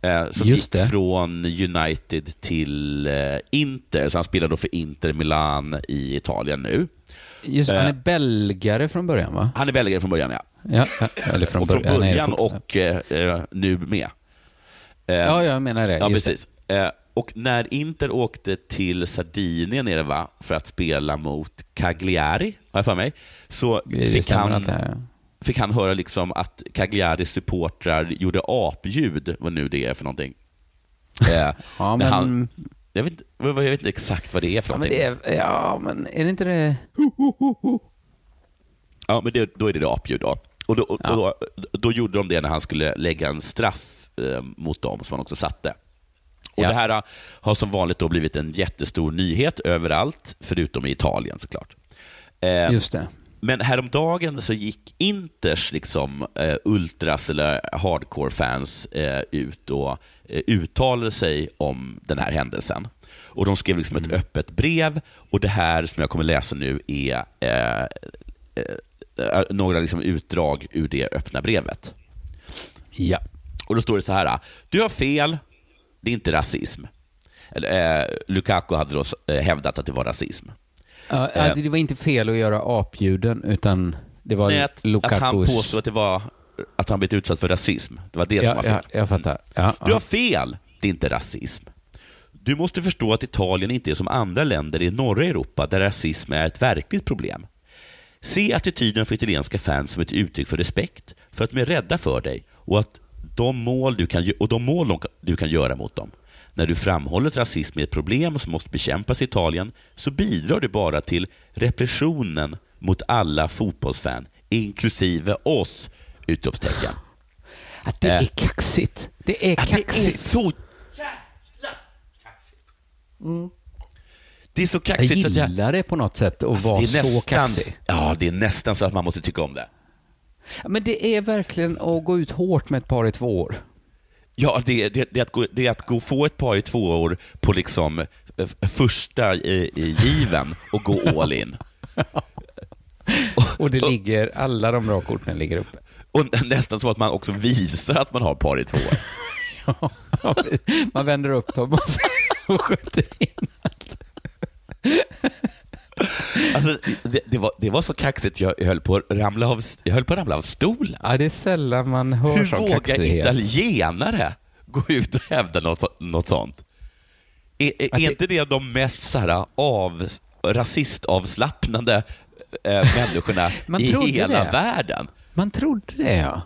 Speaker 4: Eh, som
Speaker 3: Just
Speaker 4: gick
Speaker 3: det.
Speaker 4: från United till eh, Inter, så han spelar då för Inter Milan i Italien nu.
Speaker 3: Just, han är
Speaker 4: Eh.
Speaker 3: belgare från början, va?
Speaker 4: Han är belgare från början, ja.
Speaker 3: Ja, ja eller från,
Speaker 4: och från
Speaker 3: början.
Speaker 4: Början och eh, eh, nu med. Eh,
Speaker 3: Ja, jag menar det.
Speaker 4: Ja,
Speaker 3: Just
Speaker 4: precis. Eh, och när Inter åkte till Sardinien är det va, för att spela mot Cagliari, har jag för mig, så
Speaker 3: Det, det
Speaker 4: fick, han,
Speaker 3: det här.
Speaker 4: Fick han höra liksom att Cagliaris supportrar gjorde apljud, vad nu det är för någonting. Eh,
Speaker 3: Ja, men,
Speaker 4: han, jag, vet, inte- jag vet inte exakt vad det är för
Speaker 3: ja, men
Speaker 4: någonting.
Speaker 3: det är, ja, men är det inte det?
Speaker 4: Ja, men det, då är det, det apljud då. Och, då, och,
Speaker 3: Ja.
Speaker 4: och då, då gjorde de det när han skulle lägga en straff eh, mot dem, som han också satte. Och
Speaker 3: Ja.
Speaker 4: Det här har som vanligt då blivit en jättestor nyhet överallt, förutom i Italien såklart. Eh,
Speaker 3: Just det.
Speaker 4: Men häromdagen så gick Inters liksom, eh, ultras eller hardcore-fans eh, ut och eh, uttalade sig om den här händelsen. Och De skrev liksom ett öppet brev och det här som jag kommer läsa nu är eh, eh, några liksom utdrag ur det öppna brevet.
Speaker 3: Ja.
Speaker 4: Och Då står det så här. Du har fel, det är inte rasism. Eller, eh, Lukaku hade då eh, hävdat att det var rasism.
Speaker 3: Ja,
Speaker 4: Eh.
Speaker 3: alltså, det var inte fel att göra apljuden, utan det var
Speaker 4: Nej, att,
Speaker 3: Lukakus...
Speaker 4: att han påstod att, det var, att han blivit utsatt för rasism. Det var det som
Speaker 3: Ja,
Speaker 4: var fel.
Speaker 3: ja, jag fattar. Ja,
Speaker 4: Du har fel, det är inte rasism. Du måste förstå att Italien inte är som andra länder i norra Europa där rasism är ett verkligt problem. Se attityden för italienska fans som ett uttryck för respekt, för att de är rädda för dig och, att de mål du kan, och de mål du kan göra mot dem. När du framhåller att rasism är ett problem som måste bekämpas i Italien så bidrar du bara till repressionen mot alla fotbollsfan, inklusive oss! Utropstecken.
Speaker 3: Ja, det är
Speaker 4: Eh.
Speaker 3: kaxigt. Det är
Speaker 4: Ja, det är
Speaker 3: kaxigt.
Speaker 4: så jävla kaxigt. Det är så
Speaker 3: Jag
Speaker 4: kaxigt att jag...
Speaker 3: gillar det på något sätt att
Speaker 4: Alltså,
Speaker 3: vara
Speaker 4: är
Speaker 3: så
Speaker 4: nästan,
Speaker 3: kaxig.
Speaker 4: Ja, det är nästan så att man måste tycka om det.
Speaker 3: Men det är verkligen att gå ut hårt med ett par i två år.
Speaker 4: Ja, det, det, det, att gå, det att gå få ett par i två år på liksom eh, första i, i given och gå all in.
Speaker 3: Och det ligger, alla de bra korten ligger uppe.
Speaker 4: Och nästan så att man också visar att man har par i två år.
Speaker 3: Man vänder upp dem och, skjuter in.
Speaker 4: Alltså, det, det, var, det var så kaxigt, jag höll på att ramla av, jag höll på att ramla av stolen.
Speaker 3: Ja, det är sällan man hör
Speaker 4: Hur
Speaker 3: sån
Speaker 4: vågar
Speaker 3: kaxighet.
Speaker 4: italienare gå ut och hävda något, något sånt? Är, är,
Speaker 3: det-
Speaker 4: är inte det de mest så här, av, rasistavslappnande äh, människorna
Speaker 3: Man
Speaker 4: i hela
Speaker 3: det.
Speaker 4: världen?
Speaker 3: Man trodde det, ja.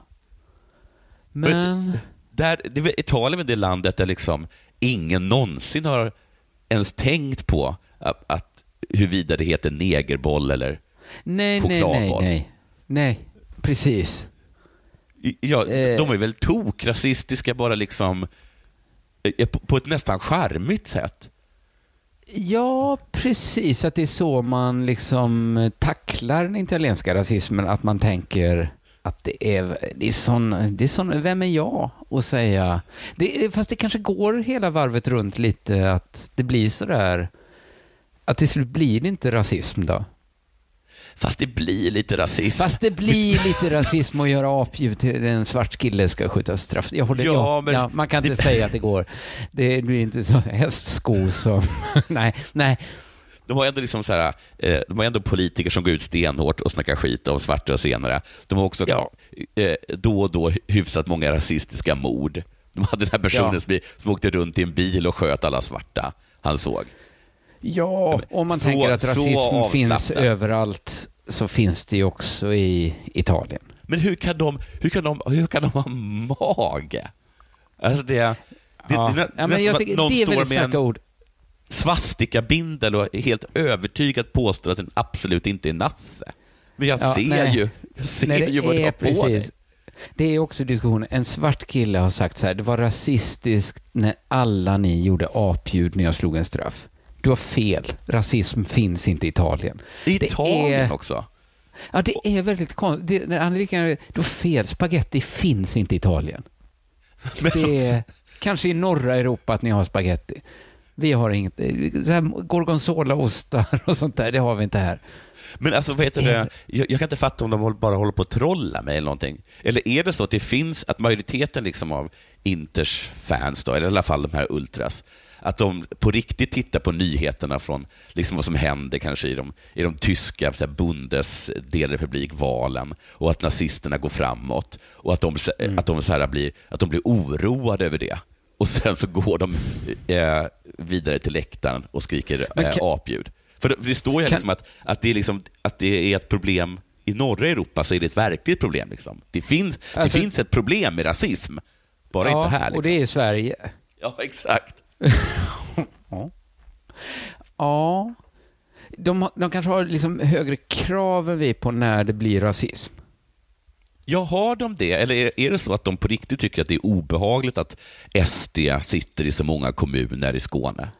Speaker 3: Men...
Speaker 4: Där, det, Italien är det landet där liksom ingen någonsin har ens tänkt på att, att huruvida det heter negerboll eller...
Speaker 3: Nej, nej, nej,
Speaker 4: chokladboll.
Speaker 3: nej. Nej, precis.
Speaker 4: Ja,
Speaker 3: Eh.
Speaker 4: De är väl tokrasistiska bara liksom eh, på, ett nästan charmigt sätt.
Speaker 3: Ja, precis. Att det är så man liksom tacklar den italienska rasismen. Att man tänker att det är, det är sån, det är sån, vem är jag att säga? Det, fast det kanske går hela varvet runt lite att det blir sådär, att till slut blir det inte rasism då.
Speaker 4: Fast det blir lite rasism.
Speaker 3: Fast det blir lite rasism att göra apljud till en svart kille ska skjuta straff. Jag håller,
Speaker 4: Ja, men
Speaker 3: ja, man kan inte
Speaker 4: det-
Speaker 3: säga att det går. Det blir inte så hästsko som... nej, nej.
Speaker 4: De har ändå liksom så här, eh, de har ändå politiker som går ut stenhårt och snackar skit om svarta och senare. De har också
Speaker 3: Ja.
Speaker 4: eh, då och då hyfsat många rasistiska mord. De hade den här personen
Speaker 3: Ja.
Speaker 4: som, som åkte runt i en bil och sköt alla svarta han såg.
Speaker 3: Ja, om man
Speaker 4: Så-
Speaker 3: tänker att rasism finns överallt så finns det ju också i Italien.
Speaker 4: Men hur kan de, hur kan de, hur kan de ha mage? Alltså det, det,
Speaker 3: ja.
Speaker 4: det, det,
Speaker 3: ja, men jag tycker,
Speaker 4: någon
Speaker 3: det är
Speaker 4: står med en
Speaker 3: ord.
Speaker 4: svastikabindel och helt övertygad påstår att den absolut inte är nasse. Men jag
Speaker 3: Ja,
Speaker 4: ser
Speaker 3: nej.
Speaker 4: ju, jag ser
Speaker 3: Nej,
Speaker 4: ju vad du har på dig.
Speaker 3: precis. Det är också diskussionen. En svart kille har sagt så här, det var rasistiskt när alla ni gjorde apljud när jag slog en straff. Du har fel. Rasism finns inte i Italien.
Speaker 4: I Italien
Speaker 3: är-
Speaker 4: också.
Speaker 3: Ja, det är väldigt konstigt. Det- det- han är lika gärna- Du har fel. Spaghetti finns inte i Italien.
Speaker 4: Men
Speaker 3: Det är kanske i norra Europa att ni har spaghetti. Vi har inget, så här gorgonzolaostar och sånt där, det har vi inte här.
Speaker 4: men alltså, vad heter det? Jag, jag kan inte fatta om de bara håller på att trolla mig eller någonting. Eller är det så att det finns, att majoriteten liksom av Inters fans, då, eller i alla fall de här ultras, att de på riktigt tittar på nyheterna från liksom vad som händer kanske i de, i de tyska så här, Bundes delrepublikvalen och att nazisterna går framåt och att de, så- att de, så här blir, att de blir oroade över det. Och sen så går de eh, vidare till läktaren och skriker eh,
Speaker 3: kan-
Speaker 4: apljud. För det, står ju
Speaker 3: Kan-
Speaker 4: liksom att, att, det är liksom, att det är ett problem i norra Europa, så är det ett verkligt problem. Liksom. Det, finns,
Speaker 3: Alltså-
Speaker 4: det finns ett problem med rasism, bara
Speaker 3: ja,
Speaker 4: inte här. Liksom.
Speaker 3: och det är i Sverige.
Speaker 4: Ja, exakt.
Speaker 3: Ja. De, de kanske har liksom högre krav än vi på när det blir rasism.
Speaker 4: Ja, har de det? Eller är, är det så att de på riktigt tycker att det är obehagligt att SD sitter i så många kommuner i Skåne?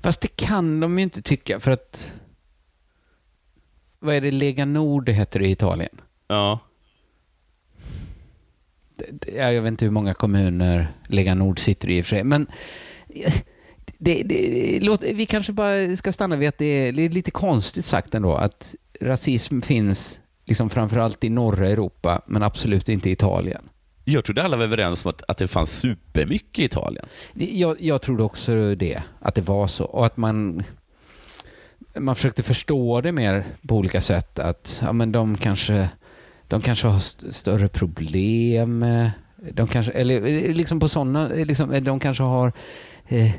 Speaker 3: Fast det kan de ju inte tycka för att... Vad är det? Lega Nord heter det i Italien.
Speaker 4: Ja.
Speaker 3: Jag vet inte hur många kommuner Lega Nord sitter i och för sig, men det, det, låt, vi kanske bara ska stanna vid att det är, det är lite konstigt sagt ändå att rasism finns liksom framförallt i norra Europa, men absolut inte i Italien.
Speaker 4: Jag trodde alla var överens om att, att det fanns supermycket i Italien.
Speaker 3: Jag, jag trodde också det, att det var så. Och att man, man försökte förstå det mer på olika sätt. Att ja, men de, kanske, de kanske har st- större problem. eh, De kanske, eller eh, liksom på sådana, liksom, eh, de kanske har eh,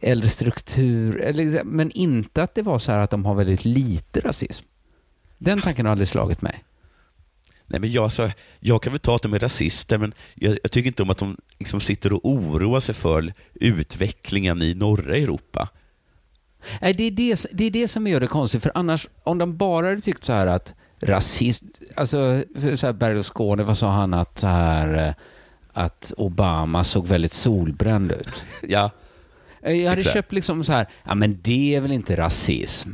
Speaker 3: äldre struktur. Eller, liksom- men inte att det var så här att de har väldigt lite rasism. Den tanken har aldrig slagit mig.
Speaker 4: Nej, men jag, så, jag kan väl ta att de är rasister, men jag, jag tycker inte om att de liksom sitter och oroar sig för utvecklingen i norra Europa.
Speaker 3: Nej, det är det, det är det som gör det konstigt, för annars, om de bara hade tyckt så här att rasist, alltså för så här Berlusconi, vad sa han att så här eh, att Obama såg väldigt solbränd ut.
Speaker 4: Ja,
Speaker 3: Eh, Jag hade
Speaker 4: Exakt.
Speaker 3: köpt liksom så här, ja men det är väl inte rasism.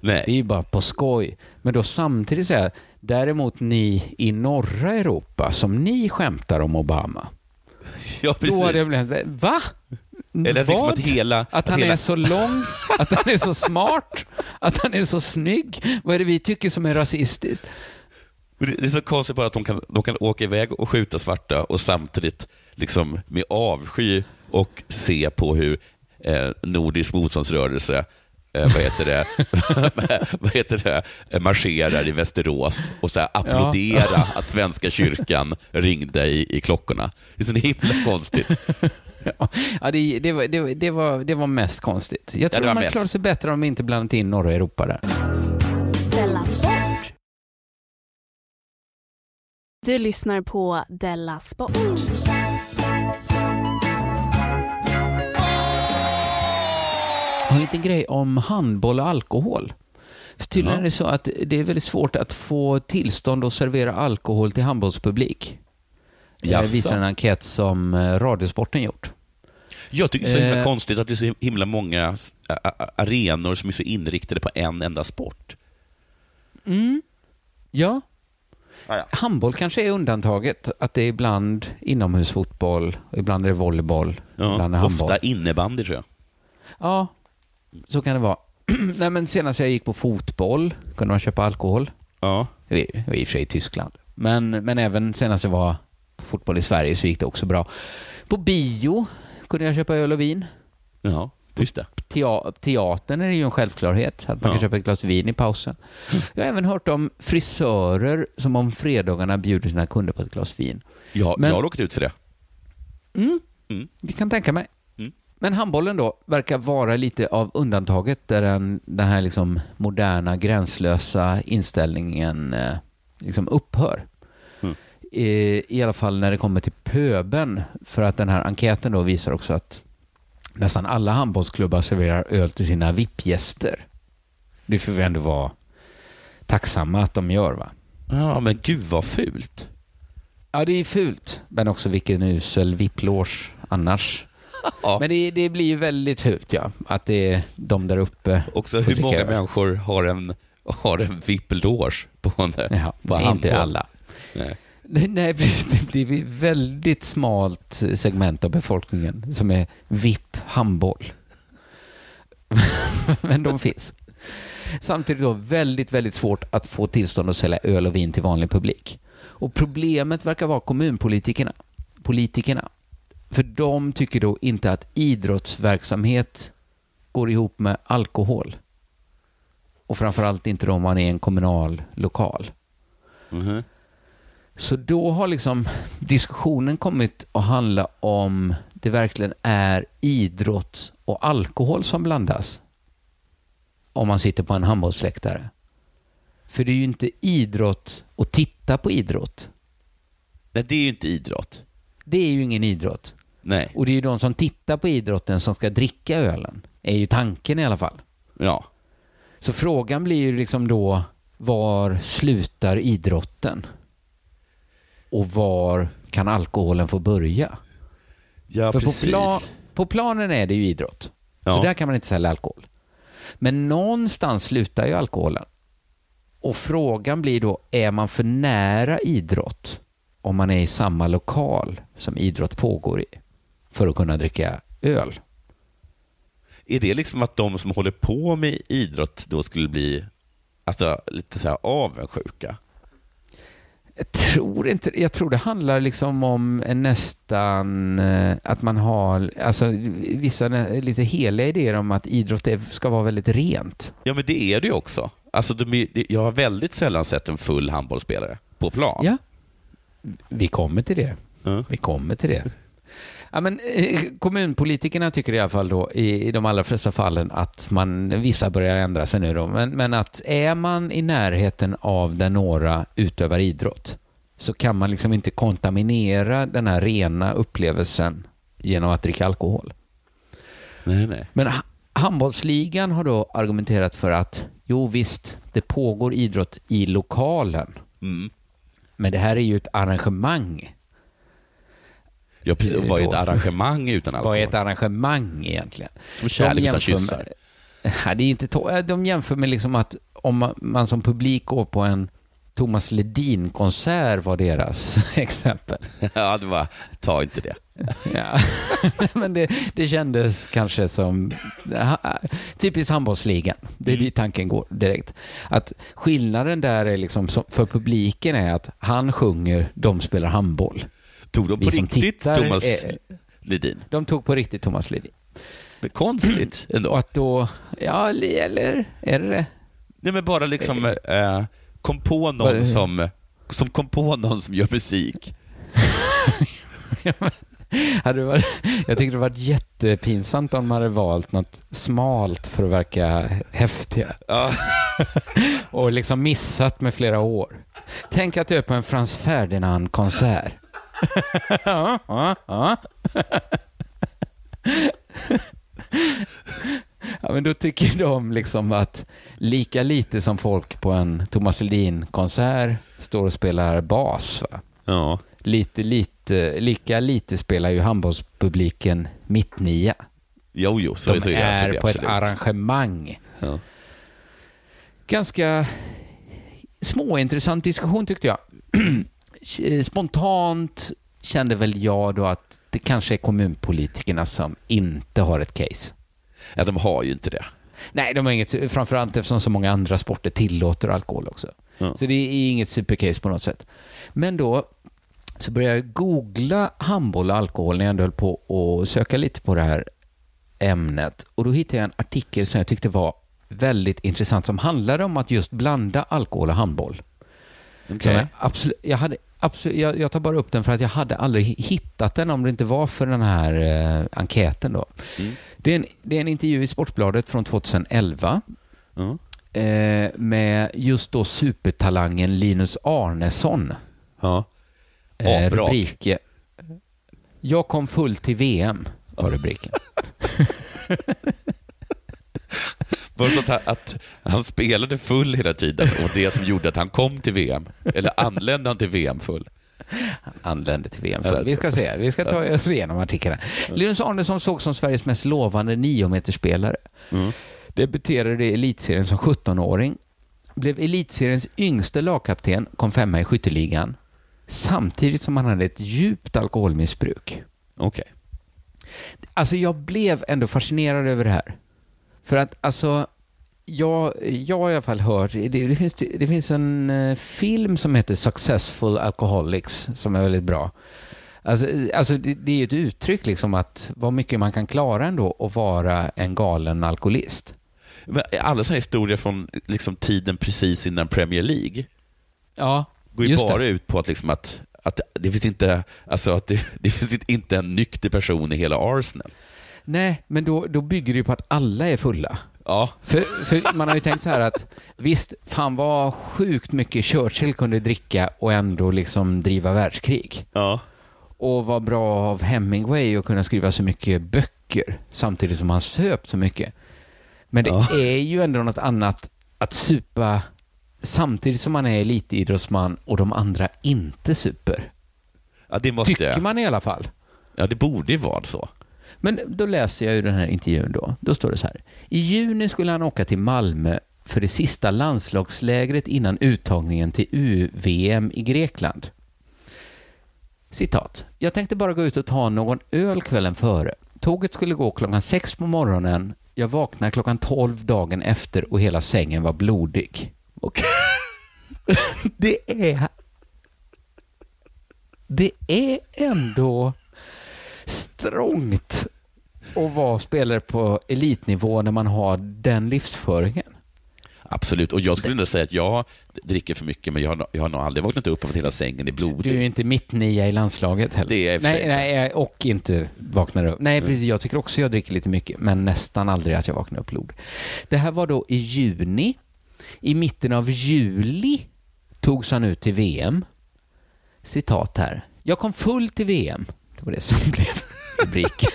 Speaker 3: Det är
Speaker 4: nej.
Speaker 3: ju bara på skoj. Men då samtidigt säga, däremot ni i norra Europa, som ni skämtar om Obama.
Speaker 4: Ja,
Speaker 3: Då hade jag
Speaker 4: precis.
Speaker 3: blivit, va?
Speaker 4: Eller liksom
Speaker 3: Vad?
Speaker 4: att hela...
Speaker 3: Att han
Speaker 4: hela,
Speaker 3: är så lång, att han är så smart, att han är så snygg. Vad är det vi tycker som är rasistiskt?
Speaker 4: Det är så konstigt bara att de kan, de kan åka iväg och skjuta svarta och samtidigt liksom med avsky och se på hur eh, Nordisk motståndsrörelse eh, vad heter det, vad heter det, eh, marscherar i Västerås och så här applådera att Svenska kyrkan ringde i, i klockorna. Det är så himla konstigt.
Speaker 3: Ja, det, det, var, det, var- det, var, det var mest konstigt. Jag tror
Speaker 4: var
Speaker 3: man
Speaker 4: mest.
Speaker 3: klarar sig bättre om vi inte blandat in norra Europa där.
Speaker 2: Du lyssnar på Della Sport.
Speaker 3: Jag har en liten grej om handboll och alkohol. För tydligen
Speaker 4: Ja.
Speaker 3: är det så att det är väldigt svårt att få tillstånd att servera alkohol till handbollspublik. Det
Speaker 4: Jaså?
Speaker 3: visar en enkät som eh, Radiosporten gjort.
Speaker 4: Jag tycker det är så himla
Speaker 3: Eh.
Speaker 4: konstigt att det är så himla många arenor som är så inriktade på en enda sport.
Speaker 3: Ja,
Speaker 4: Ah, ja.
Speaker 3: handboll kanske är undantaget. Att det är ibland inomhusfotboll, ibland är det volleyboll, ibland är
Speaker 4: Ja,
Speaker 3: handboll.
Speaker 4: ofta innebandy tror jag.
Speaker 3: Ja, så kan det vara. Nej, men senast jag gick på fotboll kunde man köpa alkohol.
Speaker 4: Ja.
Speaker 3: Var i och för sig i Tyskland. Men, men även senast jag var på fotboll i Sverige så gick det också bra. På bio kunde jag köpa öl och vin.
Speaker 4: Ja, just det.
Speaker 3: Tea- teatern är ju en självklarhet, att man
Speaker 4: Ja.
Speaker 3: kan köpa ett glas vin i pausen. Jag har även hört om frisörer som om fredagarna bjuder sina kunder på ett glas vin.
Speaker 4: Jag,
Speaker 3: Men-
Speaker 4: jag har råkat ut för det. Mm.
Speaker 3: Det kan tänka mig.
Speaker 4: Mm.
Speaker 3: Men handbollen då verkar vara lite av undantaget där den, den här liksom moderna gränslösa inställningen eh, liksom upphör. I, I alla fall när det kommer till pöben. För att den här enkäten då visar också att nästan alla handbollsklubbar serverar öl till sina VIP-gäster. Det får vi ändå vara tacksamma att de gör va?
Speaker 4: Ja, men gud vad fult.
Speaker 3: Ja, det är fult. Men också vilken usel VIP-loge annars.
Speaker 4: Ja.
Speaker 3: Men det, det blir ju väldigt fult, ja. Att det är de där uppe.
Speaker 4: Också hur många människor har en, har en VIP-loge på en
Speaker 3: nej, inte alla.
Speaker 4: Nej.
Speaker 3: Nej, det blir ett väldigt smalt segment av befolkningen som är VIP handboll. Men de finns. Samtidigt då väldigt, väldigt svårt att få tillstånd att sälja öl och vin till vanlig publik. Och problemet verkar vara kommunpolitikerna. Politikerna. För de tycker då inte att idrottsverksamhet går ihop med alkohol. Och framförallt inte då om man är en kommunal lokal.
Speaker 4: Mhm.
Speaker 3: Så då har liksom diskussionen kommit att handla om det verkligen är idrott och alkohol som blandas. Om man sitter på en handbollsläktare. För det är ju inte idrott att titta på idrott.
Speaker 4: Nej, det är ju inte idrott.
Speaker 3: Det är ju ingen idrott.
Speaker 4: Nej.
Speaker 3: Och det är ju de som tittar på idrotten som ska dricka ölen. Är ju tanken i alla fall.
Speaker 4: Ja.
Speaker 3: Så frågan blir ju liksom då, var slutar idrotten? Och var kan alkoholen få börja?
Speaker 4: Ja,
Speaker 3: För på,
Speaker 4: precis.
Speaker 3: plan, på planen är det ju idrott. Så
Speaker 4: Ja.
Speaker 3: där kan man inte sälja alkohol. Men någonstans slutar ju alkoholen. Och frågan blir då, är man för nära idrott om man är i samma lokal som idrott pågår i för att kunna dricka öl?
Speaker 4: Är det liksom att de som håller på med idrott då skulle bli alltså, lite så här avundsjuka?
Speaker 3: Jag tror inte Jag tror det handlar liksom om nästan eh, att man har alltså, vissa lite heliga idéer om att idrott ska vara väldigt rent.
Speaker 4: Ja, men det är det ju också. Alltså, jag har väldigt sällan sett en full handbollsspelare på plan.
Speaker 3: Ja. Vi kommer till det.
Speaker 4: Ja.
Speaker 3: Vi kommer till det. Ja, men, eh, kommunpolitikerna tycker i alla fall då, i, i de allra flesta fallen att man, vissa börjar ändra sig nu då, men, men att är man i närheten av där några utövar idrott så kan man liksom inte kontaminera den här rena upplevelsen genom att dricka alkohol.
Speaker 4: Nej, nej.
Speaker 3: Men ha- handbollsligan har då argumenterat för att jo visst, det pågår idrott i lokalen,
Speaker 4: Mm.
Speaker 3: men det här är ju ett arrangemang.
Speaker 4: Ja, precis.
Speaker 3: Är
Speaker 4: Vad är ett arrangemang utan alkohol?
Speaker 3: Vad är ett arrangemang egentligen?
Speaker 4: Som kärlek utan kyssar.
Speaker 3: Med, det är inte to- de jämför med liksom att om man, man som publik går på en Thomas Ledin-konsert var deras exempel.
Speaker 4: Ja, det var, ta inte det.
Speaker 3: Ja. Men det, det kändes kanske som typiskt handbollsligan. Det är dit tanken går direkt. Att skillnaden där är liksom, som- för publiken är att han sjunger, de spelar handboll.
Speaker 4: Tog de på riktigt
Speaker 3: tittar
Speaker 4: Thomas
Speaker 3: är-
Speaker 4: Ledin?
Speaker 3: De tog på riktigt Thomas Ledin.
Speaker 4: Men konstigt ändå.
Speaker 3: Och att då, ja, eller är det det?
Speaker 4: Nej, men bara liksom eh, kom på någon som, som kom på någon som gör musik.
Speaker 3: Hade varit, jag tycker det varit jättepinsamt om man hade valt något smalt för att verka häftiga.
Speaker 4: Ja.
Speaker 3: och liksom missat med flera år. Tänk att du är på en Frans Ferdinand-konsert. Ja, ja, ja. ja, men då tycker de liksom att lika lite som folk på en Thomas Ledin-konsert står och spelar bas, va?
Speaker 4: ja.
Speaker 3: Lite, lite, lika lite spelar ju handbollspubliken mittnia.
Speaker 4: Jo, jo, så,
Speaker 3: De
Speaker 4: så är det,
Speaker 3: är på ett arrangemang.
Speaker 4: Ja.
Speaker 3: Ganska småintressant diskussion tyckte jag. Spontant kände väl jag då att det kanske är kommunpolitikerna som inte har ett case.
Speaker 4: ja, de har ju inte det.
Speaker 3: Nej, de har inget, framförallt eftersom så många andra sporter tillåter alkohol också.
Speaker 4: Ja.
Speaker 3: Så det är inget supercase på något sätt. Men då så började jag googla handboll och alkohol när jag ändå höll på att söka lite på det här ämnet. Och då hittade jag en artikel som jag tyckte var väldigt intressant som handlade om att just blanda alkohol och handboll. Som jag, absolut, jag, hade, absolut, jag, jag tar bara upp den för att jag hade aldrig hittat den om det inte var för den här eh, enkäten. Då.
Speaker 4: Mm.
Speaker 3: Det, är en, det är en intervju i Sportbladet från 2011
Speaker 4: Ja.
Speaker 3: eh, med just då supertalangen Linus Arnesson.
Speaker 4: Ja.
Speaker 3: Eh, rubrik, Jag kom full till VM, var rubriken.
Speaker 4: Var det så att han, spelade full hela tiden och det som gjorde att han kom till VM? Eller anlände han till VM full?
Speaker 3: Anlände till VM för. Vi ska se, vi ska ta oss igenom artiklarna. Linus Arnesson såg som Sveriges mest lovande niometerspelare.
Speaker 4: Mm.
Speaker 3: Debuterade i elitserien som 17-åring. Blev elitseriens yngste lagkapten, kom femma i skytteligan. Samtidigt som han hade ett djupt alkoholmissbruk.
Speaker 4: Okej.
Speaker 3: Alltså jag blev ändå fascinerad över det här. För att alltså, jag, jag har i alla fall hört, det, det, finns, det finns en eh, film som heter Successful Alcoholics som är väldigt bra. Alltså, alltså det, det är ju ett uttryck liksom att vad mycket man kan klara ändå att vara en galen alkoholist.
Speaker 4: Men alla sådana historier från liksom, tiden precis innan Premier League
Speaker 3: Ja,
Speaker 4: går ju bara
Speaker 3: det.
Speaker 4: ut på att, liksom, att, att det finns, inte, alltså, att det, det finns inte en nykter person i hela Arsenal.
Speaker 3: Nej, men då, då bygger det ju på att alla är fulla.
Speaker 4: Ja,
Speaker 3: För, för man har ju tänkt så här att visst, fan vad sjukt mycket Churchill kunde dricka och ändå liksom driva världskrig.
Speaker 4: ja.
Speaker 3: Och vad bra av Hemingway att kunna skriva så mycket böcker samtidigt som han söp så mycket. Men det
Speaker 4: Ja.
Speaker 3: är ju ändå något annat att supa samtidigt som man är elitidrottsman och de andra inte super.
Speaker 4: ja det måste
Speaker 3: Tycker man i alla fall.
Speaker 4: Ja, det borde ju vara så.
Speaker 3: Men då läser jag ju den här intervjun då. Då står det så här. I juni skulle han åka till Malmö för det sista landslagslägret innan uttagningen till UVM i Grekland. Citat. Jag tänkte bara gå ut och ta någon öl kvällen före. Tåget skulle gå klockan sex på morgonen. Jag vaknade klockan tolv dagen efter och hela sängen var blodig.
Speaker 4: Okay.
Speaker 3: Det är... Det är ändå strångt att vara spelare på elitnivå när man har den livsföringen.
Speaker 4: Absolut, och jag skulle nog säga att jag dricker för mycket, men jag har, nog- jag har nog aldrig vaknat upp av att hela sängen är blodig.
Speaker 3: Du är ju inte mittnia i landslaget heller.
Speaker 4: Det är
Speaker 3: nej, nej, och inte vaknar upp. Nej, precis. Jag tycker också jag dricker lite mycket, men nästan aldrig att jag vaknar upp blod. Det här var då i juni. I mitten av juli togs han ut till VM. Citat här. Jag kom full till VM. Det var det som blev rubriken.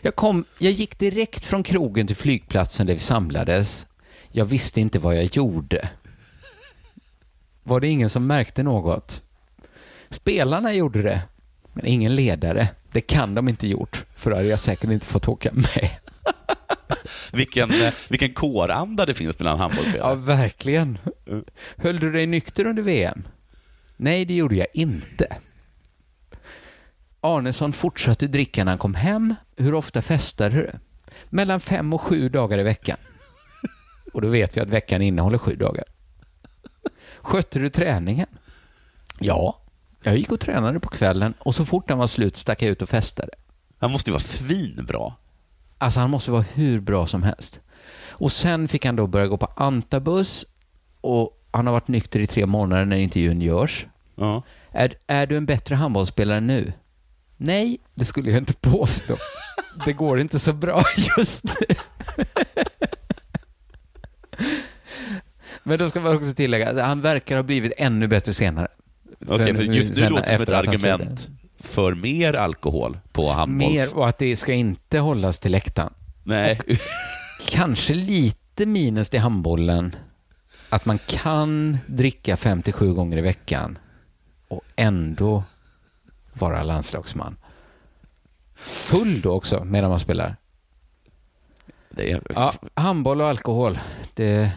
Speaker 3: Jag, kom, jag gick direkt från krogen till flygplatsen där vi samlades. Jag visste inte vad jag gjorde. Var det ingen som märkte något? Spelarna gjorde det, men ingen ledare. Det kan de inte gjort, för då hade jag säkert inte fått åka med.
Speaker 4: Vilken, eh, vilken kåranda det finns
Speaker 3: Ja,
Speaker 4: handbollsspelare.
Speaker 3: verkligen. Höll du dig nykter under VM? Nej, det gjorde jag inte. Arnesson fortsatte dricka när han kom hem. Hur ofta festade du? Mellan fem och sju dagar i veckan. Och då vet vi att veckan innehåller sju dagar. Skötte du träningen? Ja. Jag gick och tränade på kvällen och så fort den var slut stack jag ut och festade.
Speaker 4: Han måste ju vara svinbra.
Speaker 3: Alltså han måste vara hur bra som helst. Och sen fick han då börja gå på antabus och han har varit nykter i tre månader när intervjun görs.
Speaker 4: Ja.
Speaker 3: Är, är du en bättre handbollsspelare nu? Nej, det skulle jag inte påstå. Det går inte så bra just nu. Men då ska man också tillägga att han verkar ha blivit ännu bättre senare.
Speaker 4: Okej, för just nu låter det som ett argument för mer alkohol på handbolls...
Speaker 3: Mer och att det ska inte hållas till läktaren.
Speaker 4: Nej.
Speaker 3: Kanske lite minus till handbollen. Att man kan dricka 57 gånger i veckan och ändå vara landslagsman. Full då också medan man spelar.
Speaker 4: Det är...
Speaker 3: Ja, handboll och alkohol, det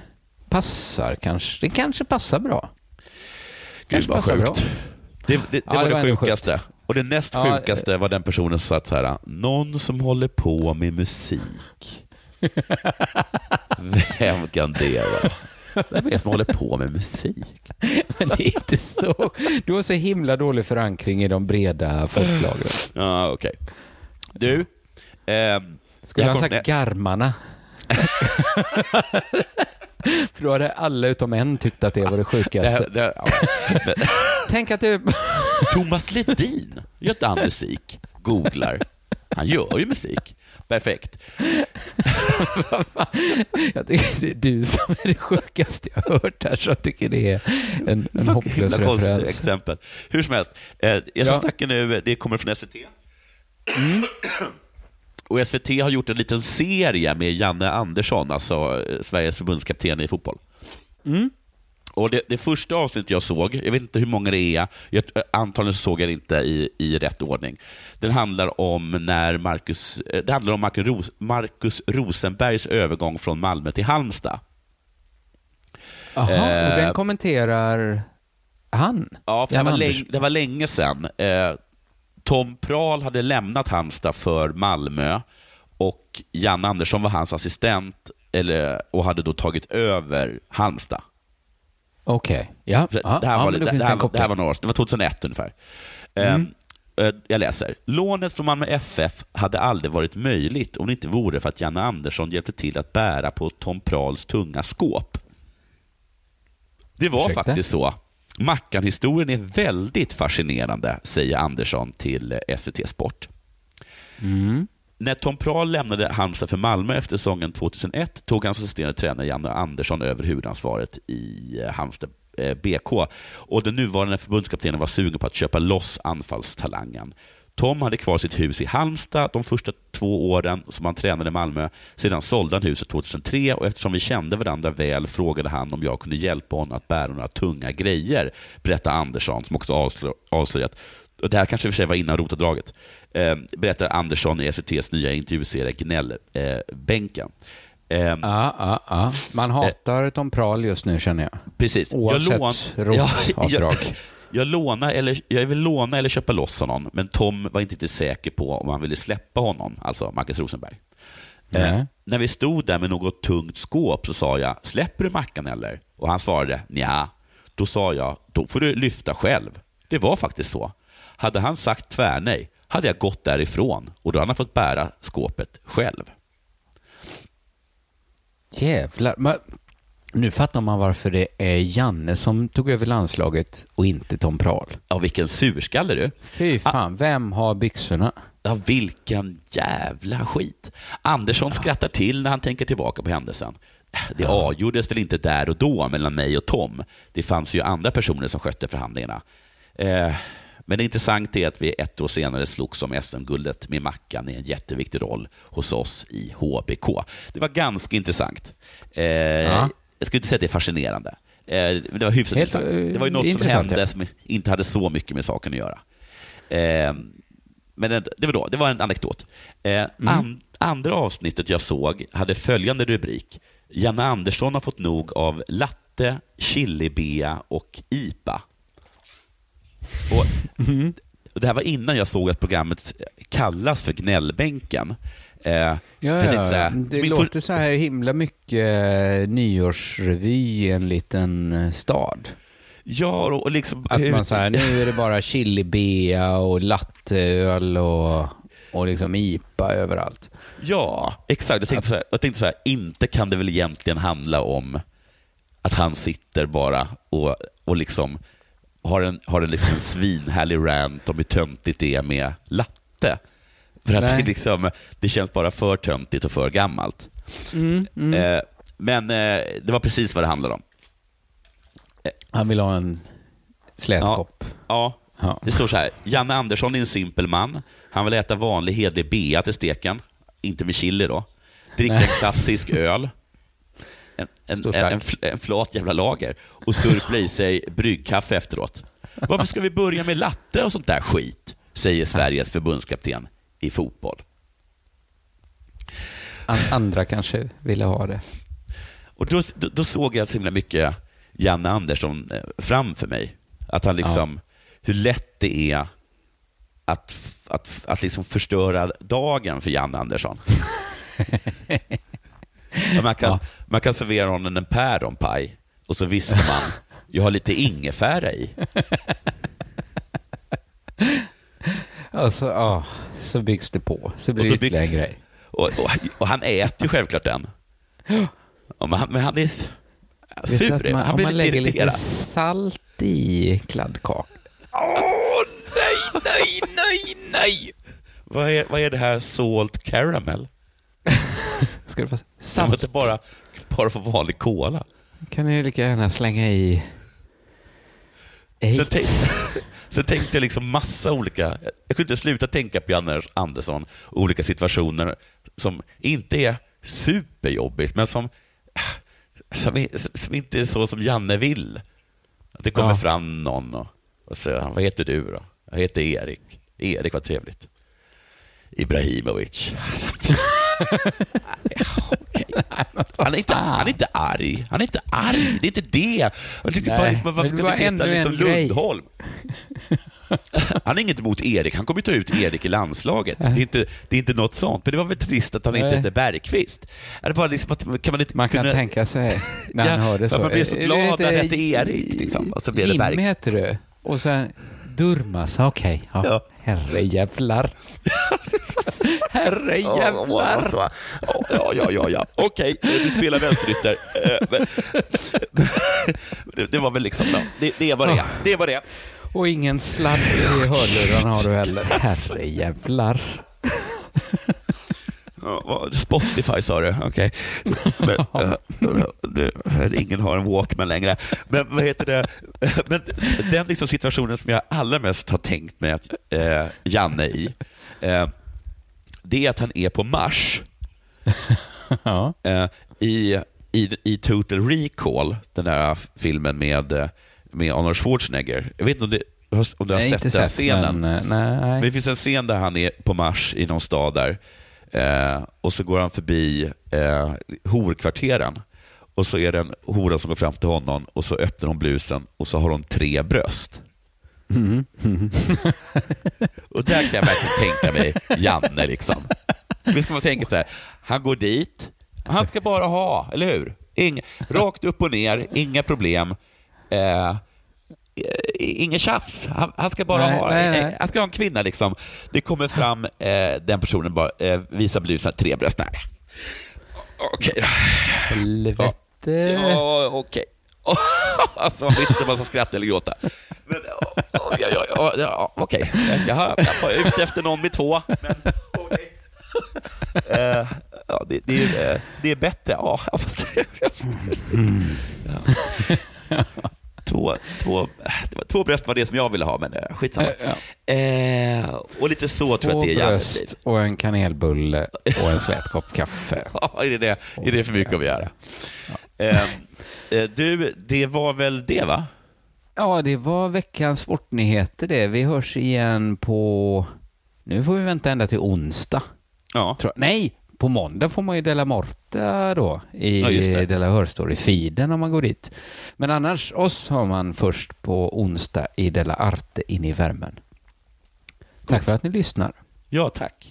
Speaker 3: passar kanske. Det kanske passar bra.
Speaker 4: Gud vad sjukt. Det, det, det
Speaker 3: Ja,
Speaker 4: var
Speaker 3: det
Speaker 4: det,
Speaker 3: var ändå
Speaker 4: sjukaste. Och det näst
Speaker 3: Ja,
Speaker 4: sjukaste var den personen som satt så här, någon som håller på med musik. Vem kan det vara? Vem är det som håller på med musik?
Speaker 3: Men det är inte så. Du har så himla dålig förankring i de breda folklagren.
Speaker 4: Ja, okej. Du, ehm,
Speaker 3: Skulle han
Speaker 4: kom-
Speaker 3: sagt garmarna? För då hade alla utom en tyckt att det var det
Speaker 4: det,
Speaker 3: sjukaste.
Speaker 4: det, här- ja.
Speaker 3: Tänk att du...
Speaker 4: Thomas Ledin, gör inte han musik? Googlar. Han gör ju musik. Perfekt.
Speaker 3: Jag tycker det är du som är det sjukaste jag har hört här, så jag tycker det är en, en hopplös
Speaker 4: Himla konstigt
Speaker 3: referens.
Speaker 4: exempel. Hur som helst, eh, jag ska
Speaker 3: Ja.
Speaker 4: snacka nu, det kommer från SVT. Och SVT har gjort en liten serie med Janne Andersson, alltså eh, Sveriges förbundskapten i fotboll. Och det, det första avsnittet jag såg, jag vet inte hur många det är, jag, eh, antagligen såg jag det inte i, i rätt ordning. Den handlar om när Marcus, eh, det handlar om Marcus, Ros, Marcus Rosenbergs övergång från Malmö till Halmstad.
Speaker 3: Jaha, och
Speaker 4: Eh,
Speaker 3: den kommenterar han?
Speaker 4: Ja, för det, var länge, det var länge sedan. Eh, Tom Prahl hade lämnat Halmstad för Malmö och Jan Andersson var hans assistent eller, och hade då tagit över Halmstad.
Speaker 3: Okej, ja.
Speaker 4: Så
Speaker 3: ja,
Speaker 4: det, här
Speaker 3: ja,
Speaker 4: var, det, det,
Speaker 3: det
Speaker 4: här, det här var några år sedan, det var 2001 ungefär. Eh, eh, Jag läser. Lånet från Malmö FF hade aldrig varit möjligt om det inte vore för att Janne Andersson hjälpte till att bära på Tom Prahls tunga skåp. Det var
Speaker 3: Ursäkta?
Speaker 4: faktiskt så. Mackan-historien är väldigt fascinerande, säger Andersson till eh, SVT Sport.
Speaker 3: Mm.
Speaker 4: När Tom Prahl lämnade Halmstad för Malmö efter säsongen 2001 tog hans assisterande tränare Janne Andersson över huvudansvaret i eh, Halmstad eh, BK. Och den nuvarande förbundskaptenen var sugen på att köpa loss anfallstalangen. Tom hade kvar sitt hus i Halmstad de första två åren som han tränade i Malmö. Sedan sålde han huset 2003 och eftersom vi kände varandra väl frågade han om jag kunde hjälpa honom att bära några tunga grejer, berättar Andersson som också avslö- avslöjat och det här kanske för sig var innan rotavdraget, eh, berättar Andersson i SVTs nya intervjuserie Gnällbänken. Eh, eh,
Speaker 3: Ja, ja, ja. Man hatar Tom Prahl just nu känner jag.
Speaker 4: precis.
Speaker 3: Oavsett
Speaker 4: lån- Ja,
Speaker 3: rotavdrag.
Speaker 4: jag, jag, låna eller, jag vill låna eller köpa loss honom, men Tom var inte riktigt säker på om han ville släppa honom, alltså Marcus Rosenberg. Eh, när vi stod där med något tungt skåp så sa jag, släpper du Mackan eller? Och han svarade, ja. Då sa jag, då får du lyfta själv. Det var faktiskt så. Hade han sagt tvärnej hade jag gått därifrån och då hade han fått bära skåpet själv.
Speaker 3: Jävlar. Men, nu fattar man varför det är Janne som tog över landslaget och inte Tom Prahl.
Speaker 4: Ja, vilken surskalle du.
Speaker 3: Fy fan, vem har byxorna?
Speaker 4: Ja, vilken jävla skit. Andersson skrattar till när han tänker tillbaka på händelsen. Det avgjordes väl inte där och då mellan mig och Tom. Det fanns ju andra personer som skötte förhandlingarna. Eh, men det intressanta är att vi ett år senare slogs om SM-guldet med Mackan i en jätteviktig roll hos oss i HBK. Det var ganska intressant. Eh, Jag skulle inte säga att det är fascinerande. Eh, det var hyfsat
Speaker 3: Helt,
Speaker 4: intressant. Det var ju
Speaker 3: eh,
Speaker 4: något som hände
Speaker 3: ja.
Speaker 4: som inte hade så mycket med saken att göra. Eh, men det, var då, det var en anekdot. Eh, an, andra avsnittet jag såg hade följande rubrik. Janne Andersson har fått nog av latte latte, chilibea och IPA. Och, och det här var innan jag såg att programmet kallas för Gnällbänken. Eh,
Speaker 3: Ja,
Speaker 4: så
Speaker 3: ja.
Speaker 4: här,
Speaker 3: Det låter så här himla mycket eh, nyårsrevy i en liten eh, stad.
Speaker 4: Ja, och liksom...
Speaker 3: Att man så här, nu är det bara chilibea och latteöl och, och liksom IPA överallt.
Speaker 4: Ja, exakt. Jag tänkte, så här, jag tänkte så här, inte kan det väl egentligen handla om att han sitter bara och, och liksom har en, har en, liksom en svinhärlig rant om hur töntigt det är med latte. För att det, liksom, det känns bara för töntigt och för gammalt. Eh, men eh, det var precis vad det handlade om.
Speaker 3: Han vill ha en slätkopp.
Speaker 4: Ja,
Speaker 3: Ja.
Speaker 4: det står så här. Janne Andersson är en simpel man. Han vill äta vanlig hedlig bea till steken. Inte med chili då. Dricka en klassisk öl. En, en, en, en, fl- en flat jävla lager. Och surpla i sig bryggkaffe efteråt. Varför ska vi börja med latte och sånt där skit? Säger Sveriges förbundskapten i fotboll.
Speaker 3: An- andra kanske ville ha det.
Speaker 4: Och då, då, då såg jag så himla mycket Janne Andersson eh, framför mig. Att han liksom, hur lätt det är att, att, att liksom förstöra dagen för Janne Andersson. man, kan,
Speaker 3: Ja.
Speaker 4: man kan servera honom en päronpaj och så viskar man, jag har lite ingefära i.
Speaker 3: Alltså, ja, så byggs det på. Så blir det ytterligare en grej.
Speaker 4: Och, och, och han äter ju självklart den. Men, han, men han är sur.
Speaker 3: man,
Speaker 4: han
Speaker 3: om
Speaker 4: blir
Speaker 3: man
Speaker 4: lite
Speaker 3: lägger lite
Speaker 4: irriterad.
Speaker 3: salt i kladdkak.
Speaker 4: Åh, nej, nej, nej, nej! Vad är, vad är det här salt caramel?
Speaker 3: Ska det vara
Speaker 4: Kan
Speaker 3: salt?
Speaker 4: inte bara, bara få vanlig cola?
Speaker 3: kan ni lika gärna slänga i
Speaker 4: Sen, tänk, sen tänkte jag liksom massa olika... Jag kunde inte sluta tänka på Janne Andersson olika situationer som inte är superjobbigt, men som, som, som inte är så som Janne vill. Att det kommer
Speaker 3: Ja.
Speaker 4: fram någon och, och säger, vad heter du då? Jag heter Erik. Erik, vad trevligt. Ibrahimovic. Okej. Han är, inte, han är inte arg. Han är inte arg. Det är inte det. Jag tycker bara liksom, varför
Speaker 3: det
Speaker 4: ska vi inte
Speaker 3: ännu
Speaker 4: liksom. Lundholm? Han har inget emot Erik. Han kommer ju ta ut Erik i landslaget. Det är, inte, det är inte något sånt. Men det var väl trist att han inte
Speaker 3: Nej.
Speaker 4: hette Bergqvist. Är det bara liksom att, kan man inte
Speaker 3: Man kan
Speaker 4: kunna...
Speaker 3: tänka sig när han
Speaker 4: Ja, för
Speaker 3: så.
Speaker 4: man blir så
Speaker 3: Eh,
Speaker 4: glad när det
Speaker 3: heter
Speaker 4: hette Erik, liksom, och så blev det
Speaker 3: Jimmy
Speaker 4: Berg.
Speaker 3: heter du. Och sen Durmas, okej. Ja.
Speaker 4: Ja.
Speaker 3: Herrejävlar. Herrejävlar.
Speaker 4: Ja, ja, ja, ja, ja. Okej, eh, du spelar vänsterytter. Eh, Det var väl liksom, det, det är vad det är. Det är vad det är.
Speaker 3: Och ingen sladd i hörlurarna har du heller. Herrejävlar.
Speaker 4: Spotify sa du, okej. Men, eh, det- Ingen har en Walkman längre. Men vad heter det? Men den liksom situationen som jag allra mest har tänkt mig att eh, Janne i, eh, det är att han är på Mars
Speaker 3: Ja.
Speaker 4: eh, i, i, i Total Recall, den där filmen med, eh, med Arnold Schwarzenegger. Jag vet inte om du, om du har
Speaker 3: Nej,
Speaker 4: sett den
Speaker 3: sett,
Speaker 4: scenen?
Speaker 3: men, eh, nej.
Speaker 4: Men det finns en scen där han är på Mars i någon stad där eh, och så går han förbi eh, horkvarteren och så är det en hora som går fram till honom och så öppnar hon blusen och så har hon tre bröst. och där kan jag verkligen tänka mig Janne. liksom. Visst ska man tänka så här, han går dit, han ska bara ha, eller hur? Ing, rakt upp och ner, inga problem. Eh, Inget tjafs. Han, han ska bara
Speaker 3: Nej,
Speaker 4: ha
Speaker 3: nej, nej.
Speaker 4: eh, Han ska ha en kvinna. liksom. Det kommer fram, eh, den personen bara eh, visar blusen, tre bröst. Nej. Okej då.
Speaker 3: Helvete.
Speaker 4: Ja, okej. alltså, man vet inte om man ska skratta eller gråta. Men, ja, ja, ja, ja, ja, okej. Jag var ute efter någon med två. Men, okej. Eh, ja, det, det, är, eh, det är bättre. Ja. ja. Två, två, två bröst var det som jag ville ha, men eh, skitsamma.
Speaker 3: Ja.
Speaker 4: Eh, och lite så tror jag
Speaker 3: Två
Speaker 4: att det är liv.
Speaker 3: bröst och en kanelbulle och en slätkopp kaffe.
Speaker 4: Ja, är det, är det för mycket att begära? Eh, eh, du, det var väl det va?
Speaker 3: Ja, det var veckans sportnyheter det. Vi hörs igen på... Nu får vi vänta ända till onsdag.
Speaker 4: Ja.
Speaker 3: Nej, på måndag får man ju Della Morta då i
Speaker 4: Ja.
Speaker 3: Della Hörstory-feeden om man går dit. Men annars, oss har man först på onsdag i Della Arte in i värmen. Tack för att ni lyssnar.
Speaker 4: Ja, tack.